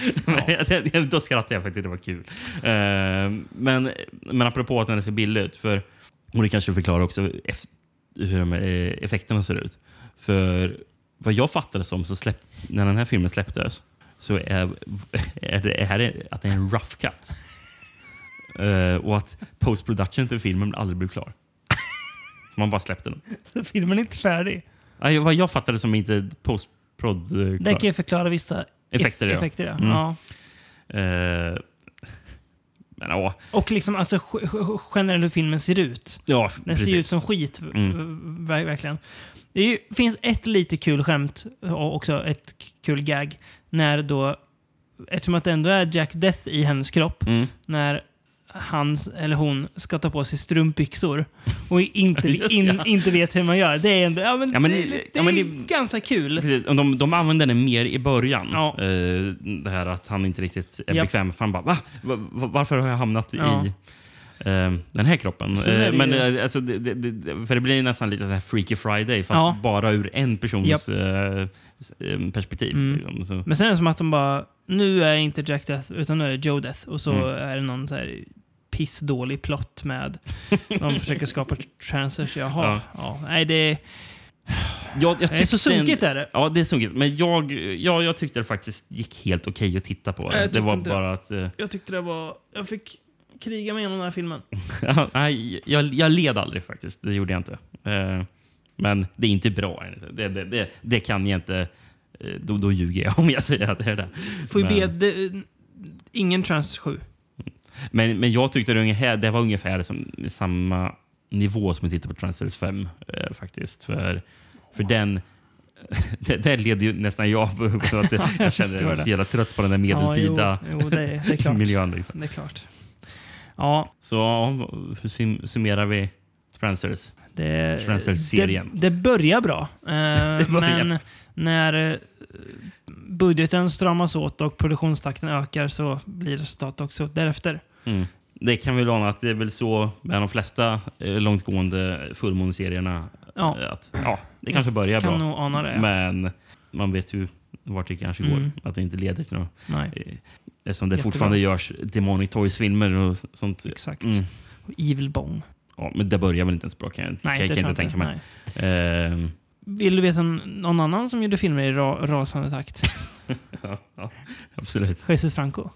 Men Då skrattade jag faktiskt, det var kul. Ehm, men, men apropå att den ser billig ut, för, och det kanske förklarar också hur de här eh, effekterna ser ut. För vad jag fattade som, så släpp, när den här filmen släpptes, så är, är det är det att det är en rough cut. Eh, och att post-production till filmen aldrig blev klar. Man bara släppte den. Filmen är inte färdig. Nej, vad jag fattade som inte post-prod eh, Det kan ju förklara vissa Effekter, eff- effekter ja. Mm. ja. Eh, men ja, Och liksom alltså generellt hur filmen ser ut. Ja, Den ser precis. ju ut som skit, Mm. ver- verkligen. Det ju, finns ett lite kul skämt och också ett kul gag. När då, eftersom att det ändå är Jack Death i hennes kropp, Mm. när han eller hon ska ta på sig strumpbyxor och inte, Just in, ja. inte vet hur man gör. Det är, ändå, ja, men Ja, men det, det- det, är det- ganska kul. Precis. De, de använder den mer i början. Ja. Eh, det här att han inte riktigt är bekväm. För han bara, Va? Va- va- Varför har jag hamnat i eh, den här kroppen? Det men ju- alltså, det, det, det, för det blir nästan lite så här Freaky Friday fast bara ur en persons perspektiv. Mm. Liksom. Så. Men sen är det som att de bara, nu är inte Jack Death, utan nu är det Joe Death. Och så Mm. är det någon så här pissdålig plott med, de försöker skapa transers. Jaha, ja. Ja. nej det... Jag, jag Det är så sunkigt är det. Ja, det är sunkigt. Men jag, ja, jag tyckte det faktiskt gick helt okej att titta på. Nej, Det, var bara att... eh, Jag tyckte det var... Jag fick kriga mig igenom den här filmen. Nej, jag, jag led aldrig faktiskt. Det gjorde jag inte. Eh, men det är inte bra. Det, det, det, det kan jag inte... eh, Då, då ljuger jag om jag säger att det är det. Får ju be... Ingen Trans 7. Men, men jag tyckte det, ungefär, det var ungefär som samma nivå som jag tittade på Transfers 5 eh, faktiskt. För, för den... Det, där led ju nästan jag på så att jag, kände var det. så jävla trött på den där medeltida Ja, jo, jo, det, är- det är klart. miljön. Liksom. Det är klart. Ja, Så hur sum- summerar vi Transfers? det, Transfers-serien. det, det börjar bra. Eh, Det börjar. Men när budgeten stramas åt och produktionstakten ökar så blir resultatet också därefter. Mm. Det kan vi väl ana att det är väl så med de flesta eh, långtgående fullmåneserierna. Ja. eh, Att, ja, det kanske börjar kan bra. det, ja. Men man vet ju vart det kanske går. Mm. Att det inte leder till något. Nej. Eh, Eftersom det Jättebra. fortfarande görs Demonic Toys-filmer och sånt. Exakt. Mm. Evil Bong. Ja, men det börjar väl inte ens bra kan jag, Nej, kan, det jag kan tror inte jag tänka mig. Vill du veta någon annan som gjorde filmer i ra rasande takt? ja, ja, absolut. Jesus Franco.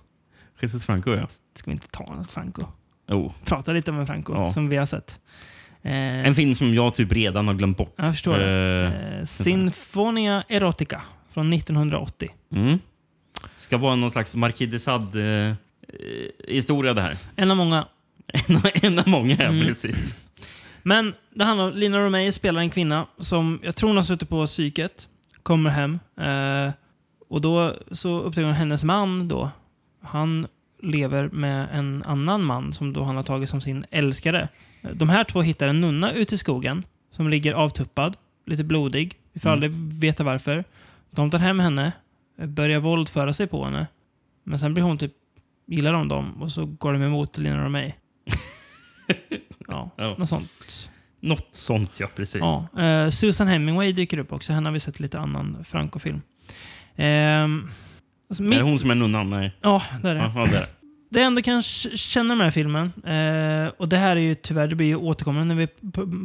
Jesus Franco, ja. Ska vi inte ta en Franco? Oh. Prata lite om en Franco Ja. som vi har sett. Eh, En film som jag typ redan har glömt bort. Jag förstår. Eh, Eh, Sinfonia Erotica från 1980. Mm. Ska vara någon slags Marquis de Sade eh, historia det här. En av många. En, en av många, ja, Mm. precis. Men det handlar om Lina Romay spelar en kvinna som jag tror hon har suttit på psyket. Kommer hem. Eh, och då så upptäcker hon hennes man då. Han lever med en annan man som då han har tagit som sin älskare. De här två hittar en nunna ute i skogen som ligger avtuppad, lite blodig. Vi får Mm. aldrig veta varför. De tar hem henne, börjar våldföra sig på henne. Men sen blir hon typ, gillar de dem och så går de emot Lina Romay. Ja, Ja. något sånt. Något sånt, ja. Precis. Ja, eh, Susan Hemingway dyker upp också. Henne har vi sett lite annan Franco-film. Ehm, alltså Är mitt- det hon som är nunnan? Nej. Ja, det är det. Ja, det är det. Det jag ändå kan k- känna med den här filmen, eh, och det här är ju tyvärr, det blir ju återkommande när vi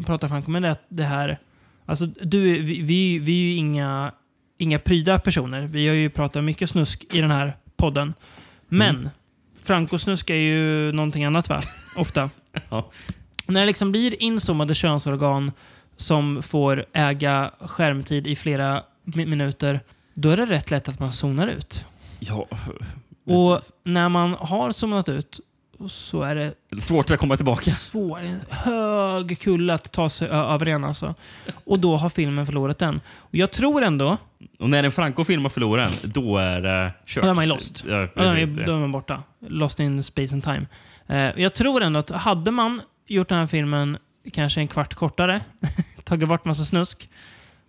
pratar Franco, men det är att det här... Alltså, du, vi, vi, vi är ju inga, inga pryda personer. Vi har ju pratat mycket snusk i den här podden. Men Mm. Franco-snusk är ju någonting annat va? Ofta. Ja. När det liksom blir inzoomade könsorgan som får äga skärmtid i flera mi- minuter, då är det rätt lätt att man zonar ut. Ja, Och när man har zonat ut så är det Svårt att komma tillbaka. svår, en hög kulle att ta sig ö- över igen alltså. Och då har filmen förlorat den. Och jag tror ändå, Och när en Franco-film har förlorat en, då är det kört. då är man lost. Ja, Ja, precis. då är man borta. Lost in space and time. Eh, jag tror ändå att hade man gjort den här filmen kanske en kvart kortare, tagit bort massa snusk,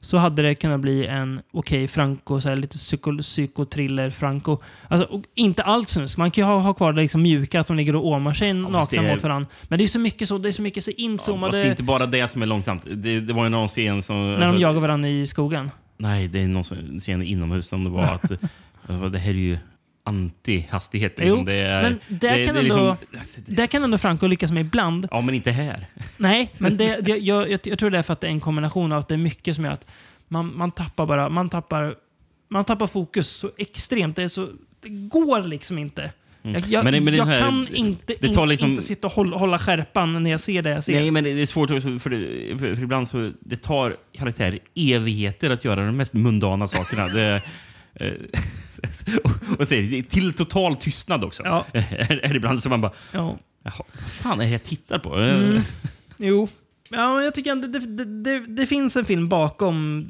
så hade det kunnat bli en okej Franco, så här, lite psyko, psykotriller Franco. Alltså, inte allt snusk. Man kan ju ha, ha kvar det liksom mjuka, att de ligger och åmar sig fast nakna är- mot varandra. Men det är så mycket så, det är så mycket så Ja, inzoomade... fast det är inte bara det som är långsamt. Det, det var ju någon scen som... när de jagar varandra i skogen. Nej, det är någon scen inomhus som det var att det här är ju anti-hastighet. Jo, Liksom. Det är, men där, det, kan det ändå, liksom- där kan ändå Franco lyckas med ibland. Ja, men inte här. Nej, men det, det, jag, jag, jag tror det är för att det är en kombination av att det är mycket som gör att man, man tappar bara, man tappar, man tappar fokus så extremt. Det, är så, det går liksom inte. Mm. Jag, Men men jag här- kan inte, det tar liksom- inte sitta och hålla, hålla skärpan när jag ser det jag ser. Nej, men det är svårt för, för, ibland så det tar karaktärer evigheter att göra de mest mundana sakerna. Det, och, så det till total tystnad också. Ja. är, är det ibland som man bara... Ja. Jaha, vad fan är det jag tittar på? Mm. Jo. Ja, jag tycker det, det, det, det finns en film bakom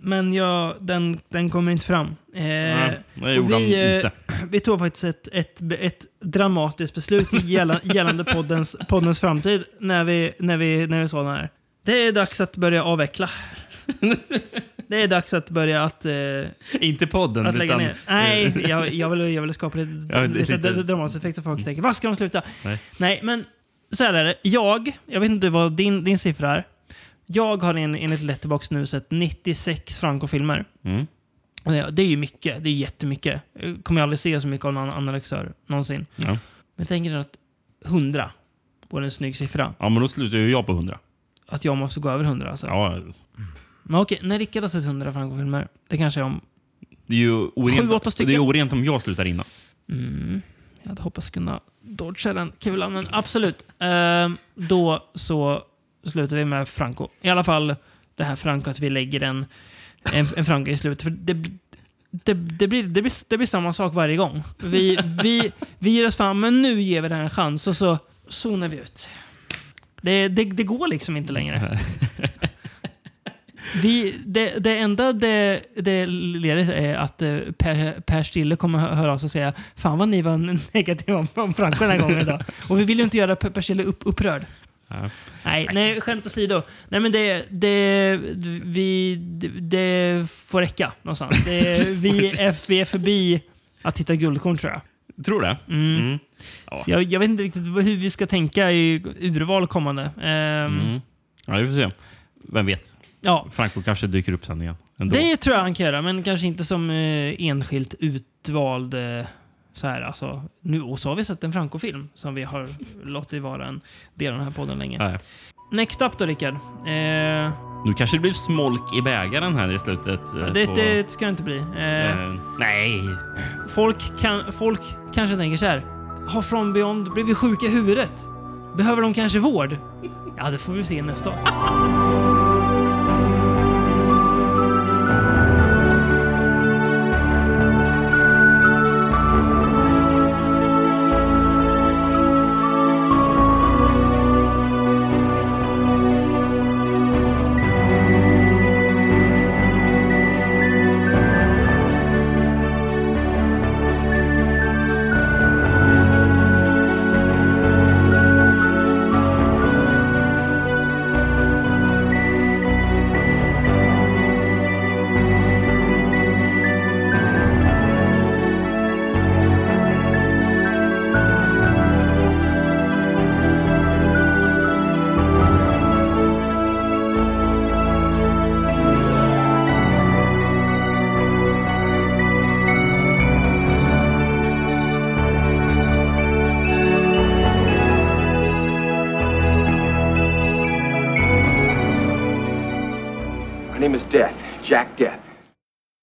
men jag, den, den kommer inte fram. Eh, Nej, det gjorde vi, eh, inte. vi tog faktiskt ett, ett, ett dramatiskt beslut gälla- gällande poddens, poddens framtid när vi, när, vi, när vi sa den här. Det är dags att börja avveckla. Det är dags att börja att... Eh, Inte podden, att lägga utan... ner. Nej, jag, jag, vill, jag vill skapa lite, Ja, lite, lite- lite dramatisk effekt så folk tänker, vad ska de sluta? Nej. Nej, men så här är det. Jag, jag vet inte vad din, din siffra är. Jag har en, enligt Letterboxd nu sett 96 Franco-filmer. Mm. Det, är ju mycket. Det är jättemycket. Jag kommer aldrig se så mycket av någon annan regissör någonsin. Ja. Men jag tänker att 100 vore en snygg siffra. ja, men då slutar ju jag på 100. Att jag måste gå över 100 alltså. Ja, Men okej, när Rickard har sett 100 Franco-filmer, det kanske är om... det är ju orent, det är orent om jag slutar innan. Mm. Jag hade hoppats kunna dodga den kulan, men absolut. Ehm, då så slutar vi med Franco. I alla fall det här Franco, att vi lägger en, en, en Franco i slutet. För det, det, det, blir, det, blir, det blir samma sak varje gång. Vi, vi, vi ger oss fram, men nu ger vi det här en chans och så zonar vi ut. Det, det, det går liksom inte längre. Vi, det, det enda det, det leder är att eh, Per, per Stille kommer hö- höra sig och säga Fan vad ni var negativa om, Franco den här gången idag. Och vi vill ju inte göra Per, Stille upp, upprörd. Ja. Nej, nej, skämt åsido. Nej, men det, det, vi, det, det får räcka någonstans. Det, vi, är, vi är förbi att hitta guldkorn tror jag. Tror det? Mm. Mm. Ja. Jag, jag vet inte riktigt hur vi ska tänka i urval kommande. Ehm, Mm. Ja, vi får se. Vem vet? Ja. Franco kanske dyker upp sen igen. Ändå. Det tror jag han kan göra, men kanske inte som eh, enskilt utvald. Eh, så här, alltså, nu, och så har vi sett en Franco-film som vi har låtit vara en del av den här podden länge. Nej. Next up då, Rickard. Eh, Nu kanske det blir smolk i bägaren här i slutet. eh, det, så- det ska det inte bli. Eh, Eh, nej. folk, kan, folk kanske tänker så här. Har From Beyond blivit sjuka i huvudet? Behöver de kanske vård? Ja, det får vi se i nästa avsnitt.